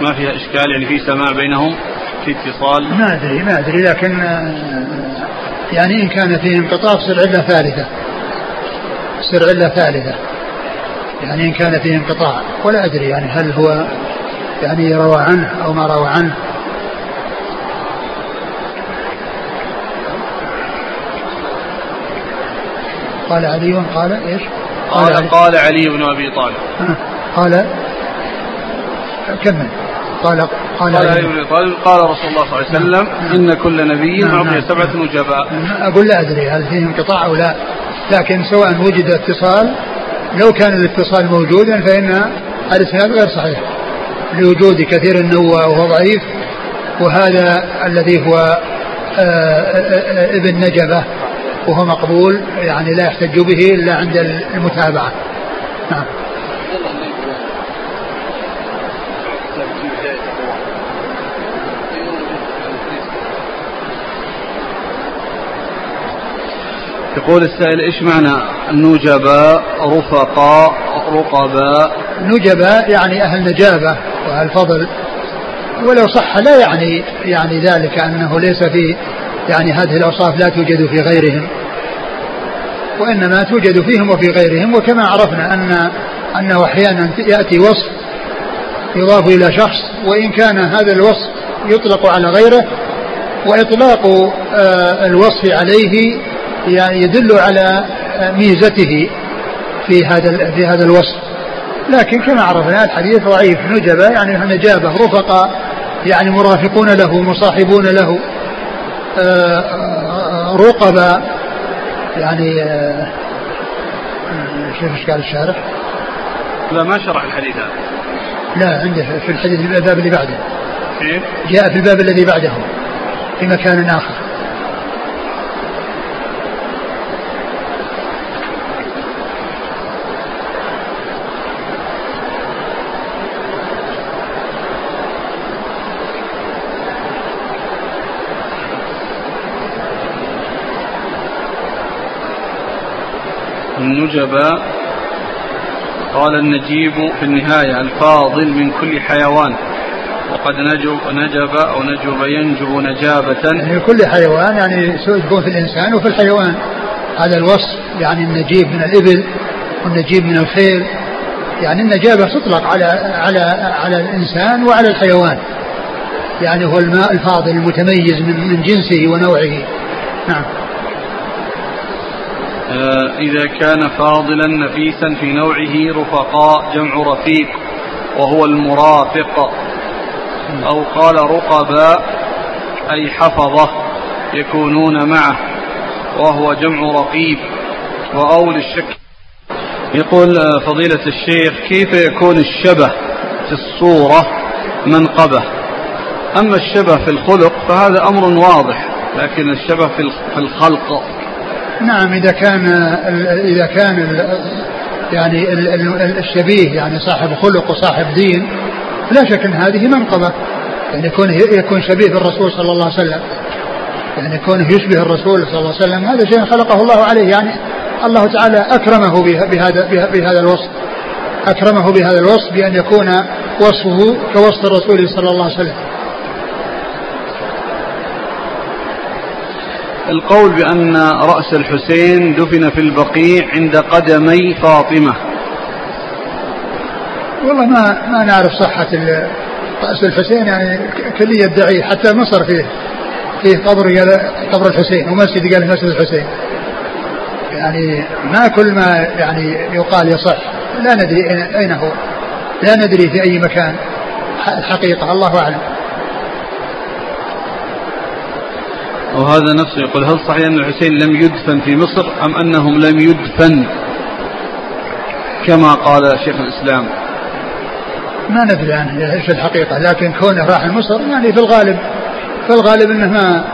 ما فيها إشكال يعني في سماع بينهم في اتصال. ما أدري ما أدري لكن يعني إن كان فيه انقطاع تصير علة ثالثة. تصير علة ثالثة. يعني إن كان فيه انقطاع. ولا أدري يعني هل هو يعني روى عنه أو ما روى عنه. قال علي قال إيش؟ قال قال, قال علي بن أبي طالب. قال كمل. قال قال علي بن ابي طالب قال رسول الله صلى الله عليه وسلم نعم. إن كل نبي نعم اعطي نعم. سبعة نجباء أقول لا أدري هل فيه انقطاع أو لا لكن سواء وجد اتصال لو كان الاتصال موجودا فإن الإسناد غير صحيح لوجود كثير النوى وهو ضعيف وهذا الذي هو آه، آآ آه، ابن نجبة وهو مقبول يعني لا يحتج به إلا عند المتابعة نعم يقول السائل إيش معنى النجباء رفقاء رقباء؟ نجباء يعني أهل نجابة وأهل فضل. ولو صح لا يعني يعني ذلك أنه ليس في يعني هذه الأوصاف لا توجد في غيرهم. وإنما توجد فيهم وفي غيرهم. وكما عرفنا أن أنه أحيانا يأتي وصف يضاف إلى شخص وإن كان هذا الوصف يطلق على غيره وإطلاق آه، الوصف عليه يعني يدل على ميزته في هذا في هذا الوصف. لكن كما عرفنا الحديث ضعيف. نجبة يعني نجابة. رفقاء يعني مرافقون له مصاحبون له. آه، رقبا يعني آه، شوف إيش قال الشارح. لا ما شرح الحديث هذا. لا عنده في الحديث الباب اللي بعده. كيف؟ جاء في الباب الذي بعده في مكان آخر. النجباء قال النجيب في النهاية الفاضل من كل حيوان. وقد نجب نجب أو نجب ينجب نجابة. يعني كل حيوان يعني يكون في الإنسان وفي الحيوان. هذا الوصف يعني النجيب من الإبل والنجيب من الخيل. يعني النجابة تطلق على على على الإنسان وعلى الحيوان. يعني هو الماء الفاضل المتميز من من جنسه ونوعه. نعم. إذا كان فاضلا نفيسا في نوعه رفقاء جمع رفيق وهو المرافق. أو قال رقباء أي حفظة يكونون معه وهو جمع رقيب. وأول الشك يقول آه، فضيلة الشيخ كيف يكون الشبه في الصورة منقبة؟ أما الشبه في الخلق فهذا أمر واضح لكن الشبه في الخلق نعم إذا كان إذا كان يعني الشبيه يعني صاحب خلق وصاحب دين لا شك أن هذه منقبة. يعني يكون يكون شبيه بالرسول صلى الله عليه وسلم. يعني كونه يشبه الرسول صلى الله عليه وسلم. هذا شيء خلقه الله عليه. يعني الله تعالى أكرمه بهذا بهذا الوصف. أكرمه بهذا الوصف بأن يكون وصفه كوصف الرسول صلى الله عليه وسلم. القول بأن رأس الحسين دفن في البقيع عند قدمي فاطمة. والله ما ما نعرف صحة رأس الحسين يعني كل يدعي حتى مصر فيه فيه قبر قبر الحسين ومسجد قال مسجد الحسين. يعني ما كل ما يعني يقال يصح. لا ندري أين هو. لا ندري في أي مكان. الحقيقة الله أعلم. وهذا نفسه يقول هل صحيح أن الحسين لم يدفن في مصر أم أنهم لم يدفن؟ كما قال شيخ الإسلام. ما ندري عنه إيش الحقيقة لكن كونه راح مصر يعني في الغالب في الغالب إنه ما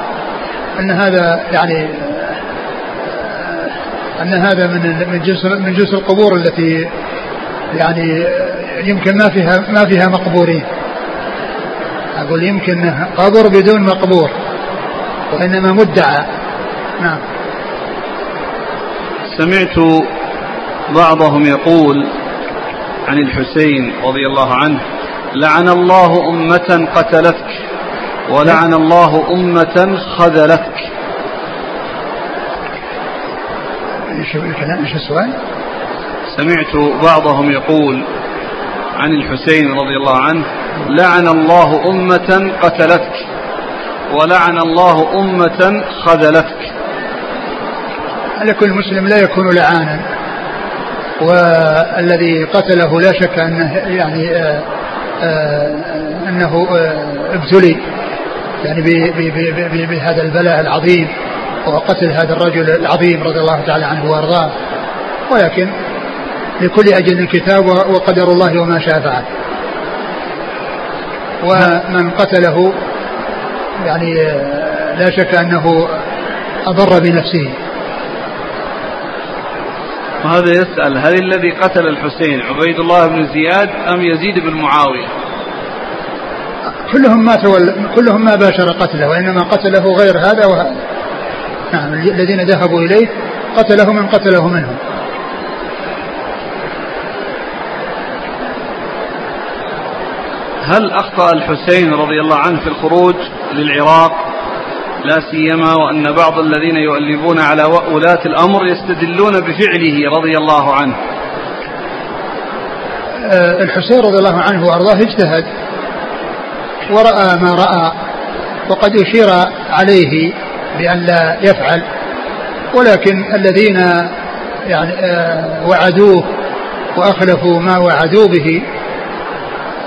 إن هذا يعني إن هذا من من جنس من جنس القبور التي يعني يمكن ما فيها ما فيها مقبورين. أقول يمكن قبر بدون مقبور. وانما مدعى. نعم. سمعت بعضهم يقول عن الحسين رضي الله عنه لعن الله أمة قتلتك ولعن الله أمة خذلتك. إيش الكلام؟ إيش السؤال؟ سمعت بعضهم يقول عن الحسين رضي الله عنه لعن الله أمة قتلتك ولعن الله أمة خذلتك. على كل مسلم لا يكون لعانا. والذي قتله لا شك أنه يعني آه، آه، أنه آه، ابتلي. يعني بهذا البلاء العظيم وقتل هذا الرجل العظيم رضي الله تعالى عنه وأرضاه. ولكن لكل أجل كتاب وقدر الله وما شاء فعل. ومن قتله يعني لا شك أنه أضر بنفسه. وهذا يسأل هل الذي قتل الحسين عبيد الله بن زياد أم يزيد بن معاوية؟ كلهم ما تول... كلهم ما باشر قتله وإنما قتله غير هذا وهذا. نعم الذين ذهبوا إليه قتله من قتله منهم. هل أخطأ الحسين رضي الله عنه في الخروج للعراق؟ لا سيما وأن بعض الذين يؤلبون على ولاة الأمر يستدلون بفعله رضي الله عنه. آه، الحسين رضي الله عنه وأرضاه اجتهد ورأى ما رأى وقد أشير عليه بأن لا يفعل. ولكن الذين يعني آه، وعدوه وأخلفوا ما وعدوا به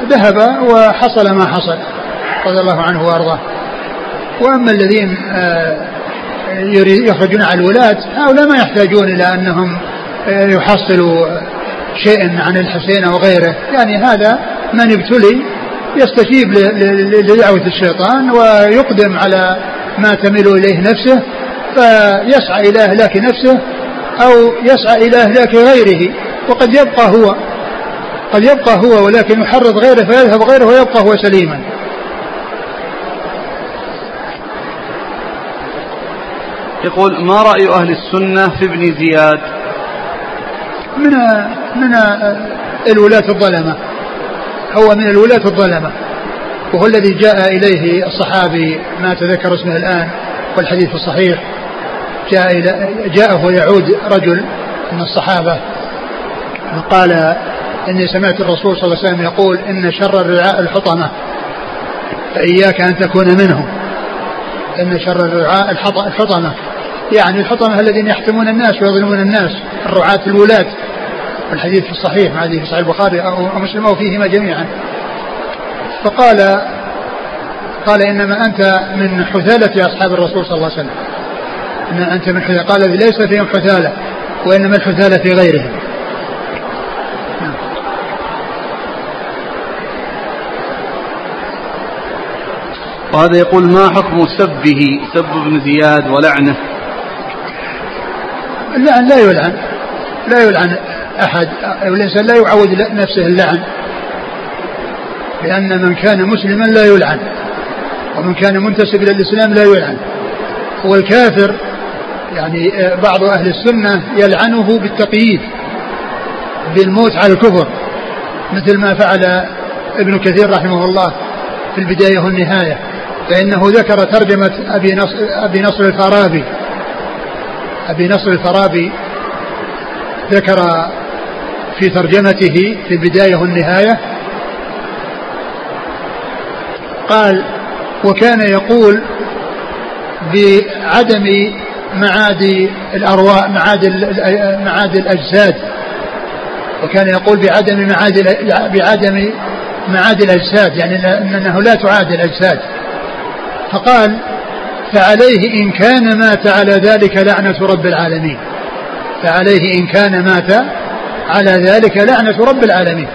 ذهب وحصل ما حصل رضي الله عنه وأرضاه. وأما الذين آه، يخرجون على الولاة هؤلاء ما يحتاجون إلى أنهم آه، يحصلوا شيئا عن الحسين أو غيره. يعني هذا من ابتلي يستجيب لدعوة الشيطان ويقدم على ما تميل إليه نفسه فيسعى إلى إهلاك نفسه أو يسعى إلى إهلاك غيره. وقد يبقى هو قد يبقى هو ولكن يحرض غيره فيذهب غيره ويبقى هو سليما. يقول ما رأي أهل السنة في ابن زياد؟ من من الولاة الظلمة. هو من الولاة الظلمة وهو الذي جاء إليه الصحابي ما تذكر اسمه الآن والحديث الصحيح. جاء إلى جاءه يعود رجل من الصحابة قال إني سمعت الرسول صلى الله عليه وسلم يقول إن شر الرعاء الحطمة فإياك أن تكون منهم. إن شر الرعاء الحطمة. يعني الحطمة الذين يحتمون الناس ويظلمون الناس الرعاة الولاة والحديث في الصحيح مع في صحيح البخاري أو مسلم أو فيهما جميعا. فقال قال إنما أنت من حثالة أصحاب الرسول صلى الله عليه وسلم. إن أنت من حثالة. قال ليس فيهم حثالة وإنما الحثالة في غيرهم. وهذا يقول ما حكم سبه؟ سب ابن زياد ولعنه. اللعن لا يلعن. لا يلعن أحد الإنسان لا يعود نفسه اللعن. لأن من كان مسلما لا يلعن ومن كان منتسب إلى الإسلام لا يلعن. والكافر يعني بعض أهل السنة يلعنه بالتقييد بالموت على الكفر. مثل ما فعل ابن كثير رحمه الله في البداية والنهاية. فإنه ذكر ترجمة أبي نصر, أبي نصر الفارابي. أبي نصر الفارابي ذكر في ترجمته في البداية والنهاية قال وكان يقول بعدم معاد الأرواح معاد معاد الأجساد. وكان يقول بعدم معاد بعدم معاد الأجساد يعني أنه لا تعاد الأجساد. فقال فعليه إن كان مات على ذلك لعنة رب العالمين. فعليه إن كان مات على ذلك لعنة رب العالمين.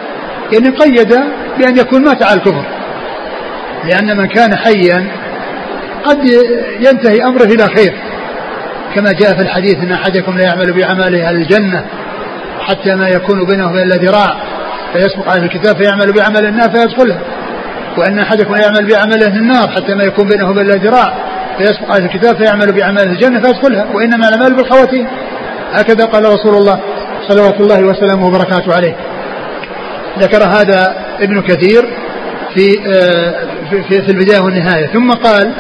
يعني قيد بأن يكون مات على الكفر. لأن من كان حيا قد ينتهي أمره إلى خير. كما جاء في الحديث أن أحدكم لا يعمل بعمله أهل الجنة حتى ما يكون بينه وبين ذراع فيسبق عليه الكتاب فيعمل بعمل النار فيدخلها. وأن أحدكم يعمل بعمل أهل النار حتى ما يكون بينه وبين ذراع فيسبق عليه الكتاب فيعمل بعمل الجنة فيدخلها وإنما الأعمال بالخواتيم. هكذا قال رسول الله صلوات الله وسلامه وبركاته عليه. ذكر هذا ابن كثير في آه، في, في البداية والنهاية. ثم قال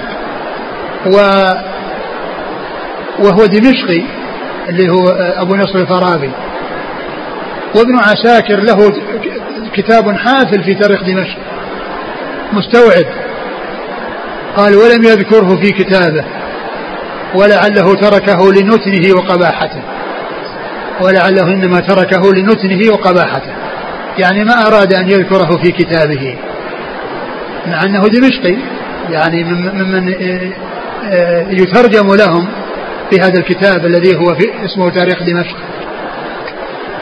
و وهو دمشقي اللي هو آه، أبو نصر الفارابي. وابن عساكر له كتاب حافل في تاريخ دمشق. مستوعب. قال ولم يذكره في كتابه ولعله تركه لنتنه وقباحته. ولعله إنما تركه لنتنه وقباحته. يعني ما أراد أن يذكره في كتابه. مع أنه دمشقي يعني ممن آه، يترجم لهم في هذا الكتاب الذي هو في اسمه تاريخ دمشق.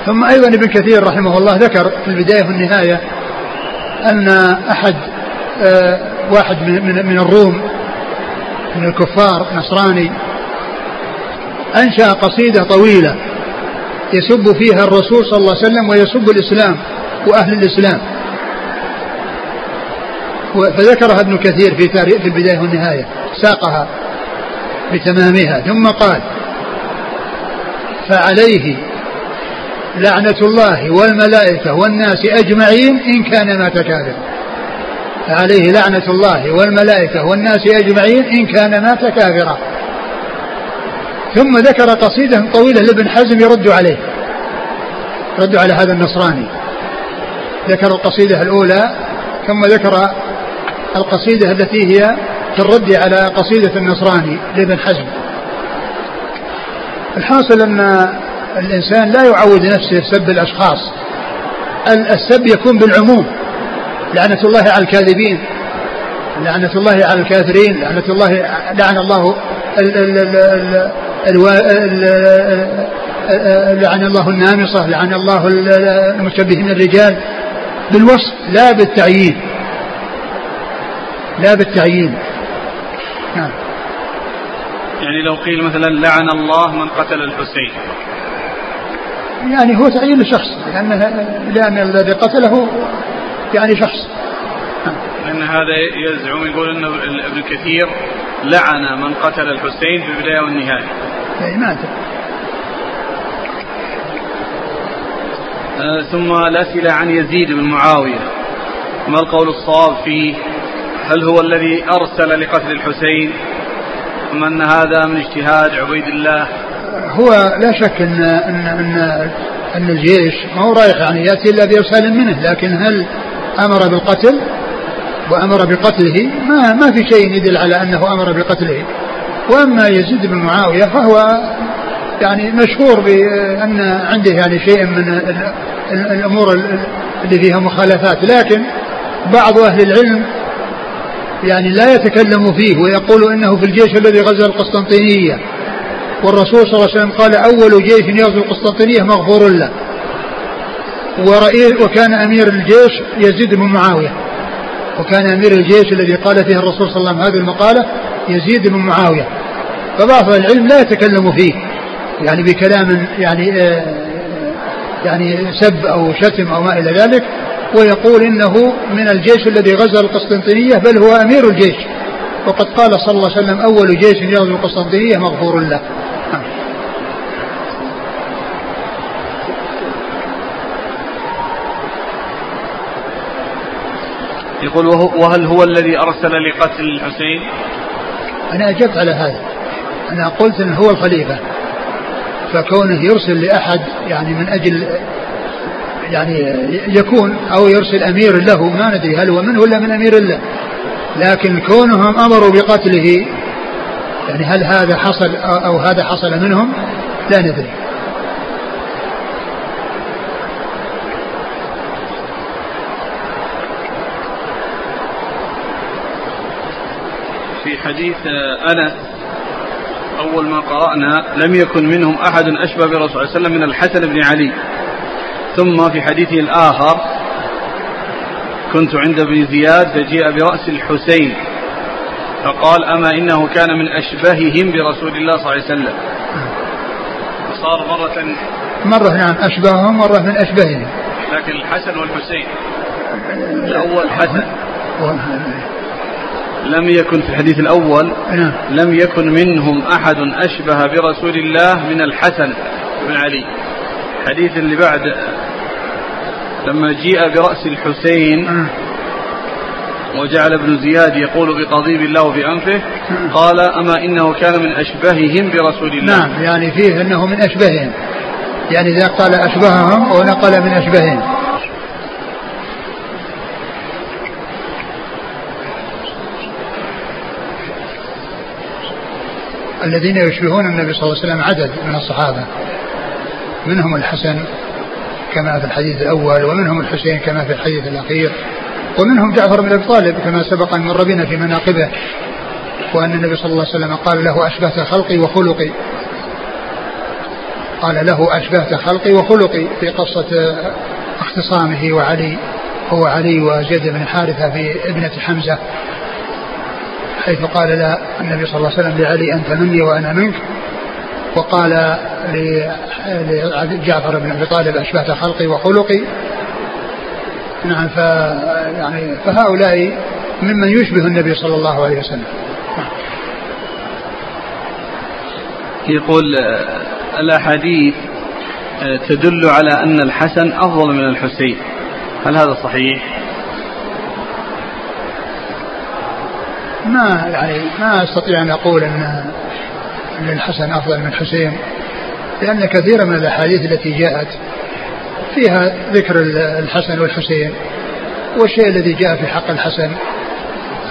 ثم أيضا ابن كثير رحمه الله ذكر في البداية والنهاية أن أحد واحد من من الروم من الكفار نصراني. أنشأ قصيدة طويلة يسب فيها الرسول صلى الله عليه وسلم ويسب الإسلام وأهل الإسلام. فذكرها ابن كثير في تاريخ في البداية والنهاية ساقها بتمامها ثم قال فعليه لعنة الله والملائكة والناس أجمعين إن كان مات كافرا. فعليه لعنة الله والملائكة والناس أجمعين إن كان مات كافرا. ثم ذكر قصيدة طويلة لابن حزم يرد عليه. رد على هذا النصراني. ذكر القصيدة الأولى ثم ذكر القصيدة التي هي في الرد على قصيدة النصراني لابن حزم. الحاصل أن الإنسان لا يعود نفسه سب الأشخاص السب يكون بالعموم. لعنة الله على الكاذبين لعنة الله على الكافرين لعنة الله لعن الله ال ال ال ال لعن الله النامصة لعن الله المشبهين الرجال بالوصف لا بالتعيين. لا بالتعيين. نعم. يعني لو قيل مثلا لعن الله من قتل الحسين. يعني هو تعيين لشخص لأن لأن الذي قتله يعني شخص. لأن هذا يزعم يقول أن ابن كثير لعن من قتل الحسين في البداية والنهاية. يعني ما آه ثم الأسئلة عن يزيد بن معاوية. ما القول الصواب فيه؟ هل هو الذي أرسل لقتل الحسين؟ أم أن هذا من اجتهاد عبيد الله؟ هو لا شك أن أن أن, أن الجيش ما هو رايح يعني يأتي إلا بإرسال منه لكن هل أمر بالقتل وأمر بقتله ما ما في شيء يدل على أنه أمر بقتله. وأما يزيد بن معاوية فهو يعني مشهور بأن عنده يعني شيء من الأمور اللي فيها مخالفات. لكن بعض أهل العلم يعني لا يتكلم فيه ويقول إنه في الجيش الذي غزا القسطنطينية والرسول صلى الله عليه وسلم قال أول جيش يغزو القسطنطينية مغفور له. ورئيس وكان أمير الجيش يزيد بن معاوية. وكان أمير الجيش الذي قال فيه الرسول صلى الله عليه وسلم هذه المقالة يزيد بن معاوية. فبعض العلم لا يتكلم فيه يعني بكلام يعني آه يعني سب أو شتم أو ما إلى ذلك ويقول إنه من الجيش الذي غزا القسطنطينية بل هو أمير الجيش. وقد قال صلى الله عليه وسلم أول جيش يغزو القسطنطينية مغفور له. يقول وهل هو الذي أرسل لقتل الحسين؟ أنا اجبت على هذا. أنا قلت إنه هو الخليفة. فكونه يرسل لأحد يعني من أجل يعني يكون أو يرسل أمير له ما ندري هل هو منه ولا من أمير الله. لكن كونهم أمروا بقتله يعني هل هذا حصل أو هذا حصل منهم؟ لا ندري في حديث أنس أول ما قرأنا لم يكن منهم أحد أشبه برسول الله صلى الله عليه وسلم من الحسن بن علي. ثم في حديثه الآخر كنت عند ابن زياد فجيء برأس الحسين فقال أما إنه كان من أشبههم برسول الله صلى الله عليه وسلم. فصار مرة مرة نعم أشبههم مرة من أشبههم. لكن الحسن والحسين الأول حسن. لم يكن في الحديث الأول نعم. لم يكن منهم أحد أشبه برسول الله من الحسن بن علي الحديث اللي بعد لما جيء برأس الحسين نعم. وجعل ابن زياد يقول بقضيب الله في أنفه نعم. قال أما إنه كان من أشبههم برسول الله نعم يعني فيه أنه من أشبههم يعني إذا قال أشبههم ونقل من أشبههم الذين يشبهون النبي صلى الله عليه وسلم عدد من الصحابة. منهم الحسن كما في الحديث الأول ومنهم الحسين كما في الحديث الأخير ومنهم جعفر بن أبي طالب كما سبق أن مر بنا في مناقبه وأن النبي صلى الله عليه وسلم قال له أشبهت خلقي وخلقي. قال له أشبهت خلقي وخلقي في قصة اختصامه وعلي هو علي وزيد بن حارثة في ابنة حمزة. حيث قال لا النبي صلى الله عليه وسلم لعلي أنت مني وأنا منك. وقال لجعفر بن أبي طالب أشبهت خلقي وخلقي. نعم ف يعني فهؤلاء ممن يشبه النبي صلى الله عليه وسلم. يقول الأحاديث تدل على أن الحسن أفضل من الحسين. هل هذا صحيح؟ ما يعني ما أستطيع أن أقول أن أن الحسن أفضل من الحسين لأن كثيرا من الأحاديث التي جاءت فيها ذكر الحسن والحسين والشيء الذي جاء في حق الحسن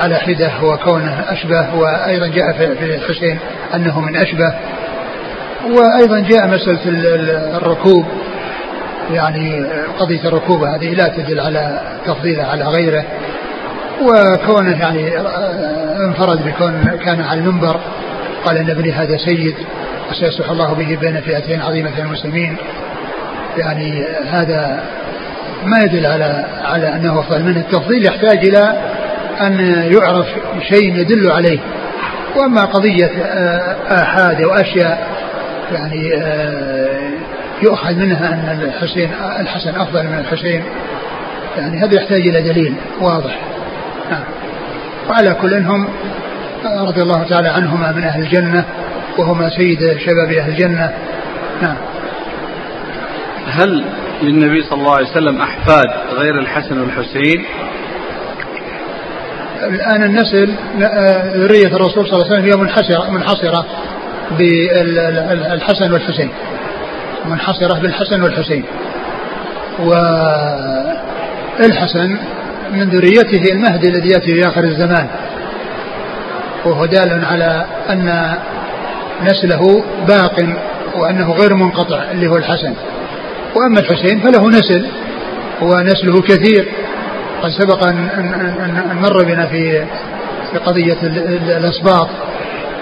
على حدة هو كونه أشبه وأيضا جاء في الحسين أنه من أشبه وأيضا جاء مسألة الركوب يعني قضية الركوب هذه لا تدل على تفضيله على غيره وكونه يعني انفرد بكون كان على المنبر. قال إن ابني هذا سيد وسيصلح الله به بين فئتين عظيمتين من المسلمين. يعني هذا ما يدل على على أنه أفضل منه. التفضيل يحتاج إلى أن يعرف شيء يدل عليه. وأما قضية آه، آحاد أو أشياء يعني آه، يؤخذ منها أن الحسين الحسن أفضل من الحسين. يعني هذا يحتاج إلى دليل واضح. نعم. وعلى كل هم رضي الله تعالى عنهما من أهل الجنة وهما سيد شباب أهل الجنة. نعم. هل للنبي صلى الله عليه وسلم أحفاد غير الحسن والحسين؟ الآن النسل ذرية الرسول صلى الله عليه وسلم هي منحصرة منحصرة بالحسن والحسين. منحصرة بالحسن والحسين. والحسن من ذريته المهدي الذي يأتي في آخر الزمان. وهو دال على أن نسله باق وأنه غير منقطع اللي هو الحسن. وأما الحسين فله نسل ونسله كثير. قد سبق أن, مر بنا في في قضية الأسباط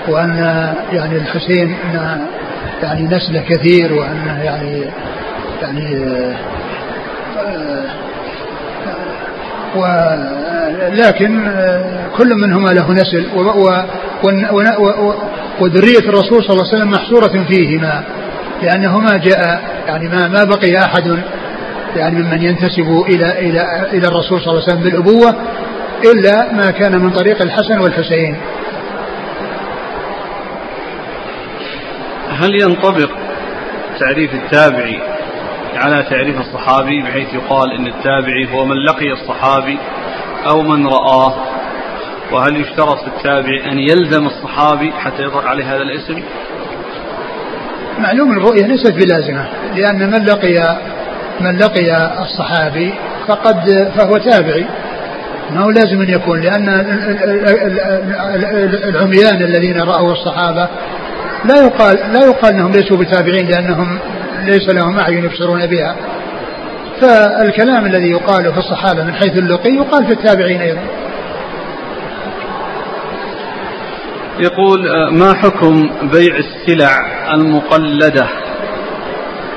وأن يعني الحسين أن يعني نسله كثير وأنه يعني يعني ولكن آه، كل منهما له نسل وذرية الرسول صلى الله عليه وسلم محصورة فيهما لأنه ما جاء يعني ما ما بقي أحد يعني ممن ينتسب إلى إلى إلى الرسول صلى الله عليه وسلم بالأبوة إلا ما كان من طريق الحسن والحسين. هل ينطبق تعريف التابعي على تعريف الصحابي بحيث يقال إن التابعي هو من لقي الصحابي أو من رآه وهل يشترط في التابع أن يلزم الصحابي حتى يطلق عليه هذا الاسم؟ معلوم الرؤية ليست بلازمة لأن من لقي من لقي الصحابي فقد فهو تابعي ما هو لازم أن يكون لأن العميان الذين رأوا الصحابة لا يقال لا يقال أنهم ليسوا بتابعين لأنهم ليس لهم أعين يبصرون بها. فالكلام الذي يقال في الصحابة من حيث اللقي يقال في التابعين أيضا. يقول آه، ما حكم بيع السلع المقلدة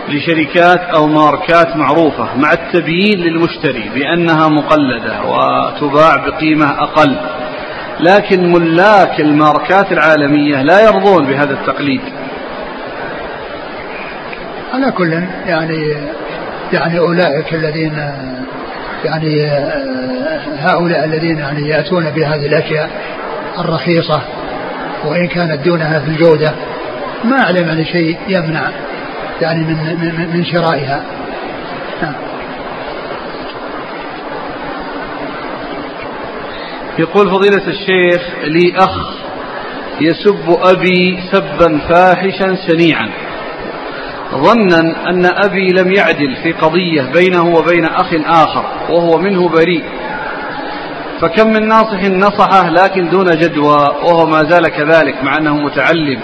لشركات أو ماركات معروفة مع التبيين للمشتري بأنها مقلدة وتباع بقيمة أقل؟ لكن ملاك الماركات العالمية لا يرضون بهذا التقليد. على كل يعني يعني أولئك الذين يعني هؤلاء الذين يعني يأتون بهذه الأشياء الرخيصة وإن كانت دونها في الجودة ما أعلم عن شيء يمنع يعني من من, من شرائها نعم. يقول فضيلة الشيخ لي أخ يسب أبي سبا فاحشا شنيعا ظنا أن أبي لم يعدل في قضية بينه وبين أخ آخر وهو منه بريء. فكم من ناصح نصحه لكن دون جدوى وهو ما زال كذلك مع أنه متعلم.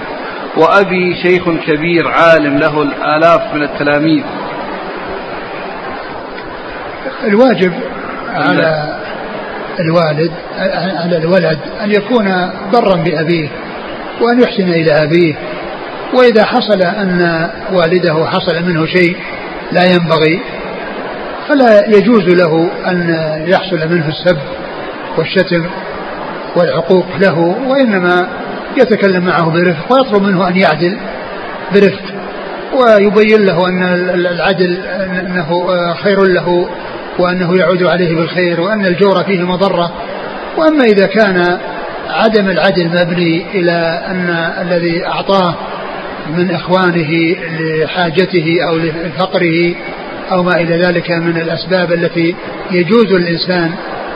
وأبي شيخ كبير عالم له الآلاف من التلاميذ. الواجب على الوالد على الولد أن يكون برا بأبيه وأن يحسن إلى أبيه. وإذا حصل أن والده حصل منه شيء لا ينبغي فلا يجوز له أن يحصل منه السب والشتم والعقوق له وإنما يتكلم معه برفق ويطلب منه أن يعدل برفق ويبين له أن العدل أنه خير له وأنه يعود عليه بالخير وأن الجور فيه مضرة. وأما إذا كان عدم العدل مبني إلى أن الذي أعطاه من إخوانه لحاجته أو لفقره أو ما إلى ذلك من الأسباب التي يجوز الإنسان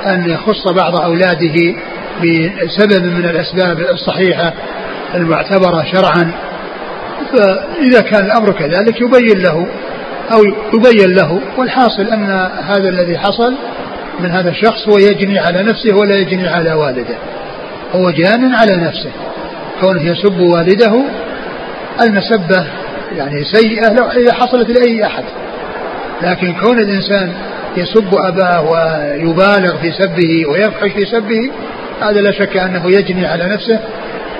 أن يخص بعض أولاده بسبب من الأسباب الصحيحة المعتبرة شرعا. فإذا كان الأمر كذلك يبين له أو يبين له والحاصل أن هذا الذي حصل من هذا الشخص هو يجني على نفسه ولا يجني على والده. هو جان على نفسه. كونه يسب والده المسبة يعني سيئة لو هي حصلت لأي أحد. لكن كون الإنسان يسب أباه ويبالغ في سبه ويفحش في سبه هذا لا شك أنه يجني على نفسه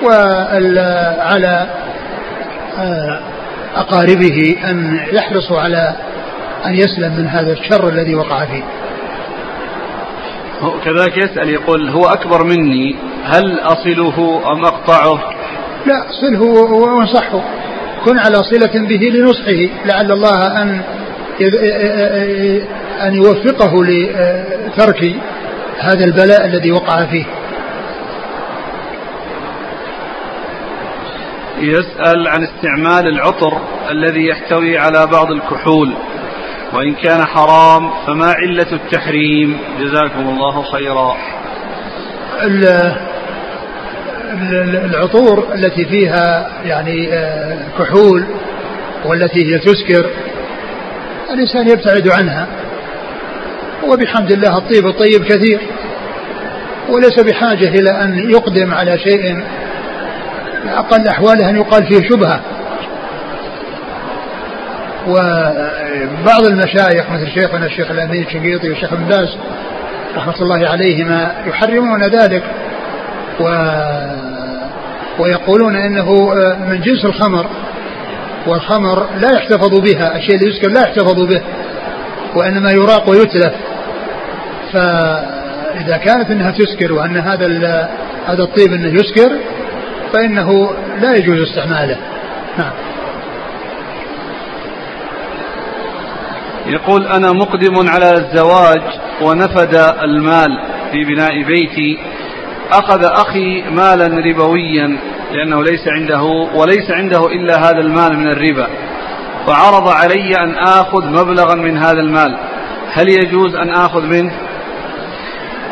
وعلى آه، أقاربه أن يحرصوا على أن يسلم من هذا الشر الذي وقع فيه. كذلك يسأل يقول هو أكبر مني هل أصله أم أقطعه؟ لا صله وانصحه. كن على صلة به لنصحه. لعل الله أن أن يوفقه لترك هذا البلاء الذي وقع فيه. يسأل عن استعمال العطر الذي يحتوي على بعض الكحول. وإن كان حرام فما علة التحريم. جزاكم الله خيرا. العطور التي فيها يعني آه، كحول والتي هي تسكر الإنسان يبتعد عنها. وبحمد الله الطيب الطيب كثير وليس بحاجة إلى أن يقدم على شيء أقل أحواله أن يقال فيه شبهة. وبعض المشايخ مثل شيخنا الشيخ الأمين الشنقيطي والشيخ ابن باز رحمة الله عليهما يحرمون ذلك. و ويقولون إنه من جنس الخمر والخمر لا يحتفظ بها الشيء اللي يسكر لا يحتفظ به وإنما يراق ويتلف. فإذا كانت إنها تسكر وأن هذا هذا الطيب إنه يسكر فإنه لا يجوز استعماله. نعم. يقول أنا مقدم على الزواج ونفد المال في بناء بيتي أخذ أخي مالا ربويا لأنه ليس عنده وليس عنده إلا هذا المال من الربا. فعرض علي أن آخذ مبلغا من هذا المال. هل يجوز أن آخذ منه؟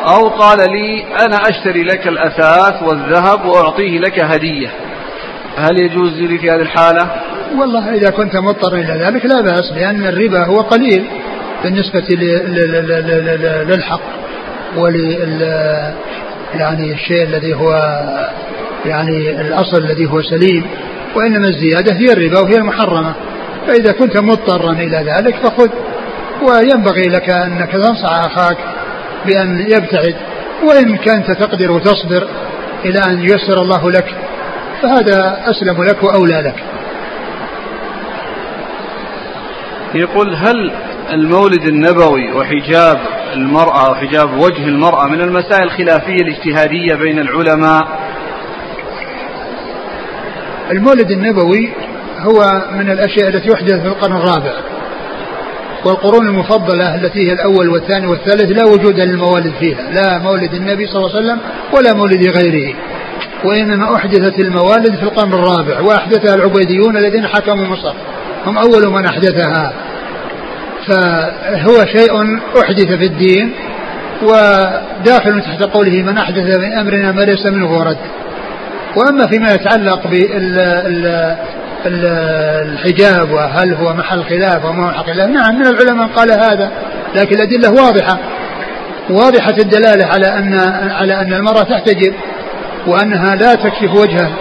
أو قال لي أنا أشتري لك الأثاث والذهب وأعطيه لك هدية. هل يجوز لي في هذه الحالة؟ والله إذا كنت مضطرا إلى ذلك لا بأس لأن الربا هو قليل بالنسبة للحق. ولل يعني الشيء الذي هو يعني الأصل الذي هو سليم وإنما الزيادة هي الربا وهي المحرمة. فإذا كنت مضطرا إلى ذلك فخذ. وينبغي لك أنك تنصح أخاك بأن يبتعد وإن كنت تقدر وتصبر إلى أن ييسر الله لك فهذا أسلم لك وأولى لك. يقول هل المولد النبوي وحجاب المرأة وحجاب وجه المرأة من المسائل الخلافية الاجتهادية بين العلماء. المولد النبوي هو من الأشياء التي أحدثت في القرن الرابع. والقرون المفضلة التي هي الأول والثاني والثالث لا وجود للموالد فيها لا مولد النبي صلى الله عليه وسلم ولا مولد غيره. وإنما أحدثت الموالد في القرن الرابع وأحدثها العبيديون الذين حكموا مصر. هم أول من أحدثها. فهو شيء أحدث في الدين وداخل تحت قوله من أحدث من أمرنا ما ليس منه ورد وأما فيما يتعلق بالحجاب وهل هو محل خلاف وما محل خلاف نعم من العلماء قال هذا لكن الأدلة واضحة. واضحة الدلالة على أن على أن المرأة تحتجب وأنها لا تكشف وجهها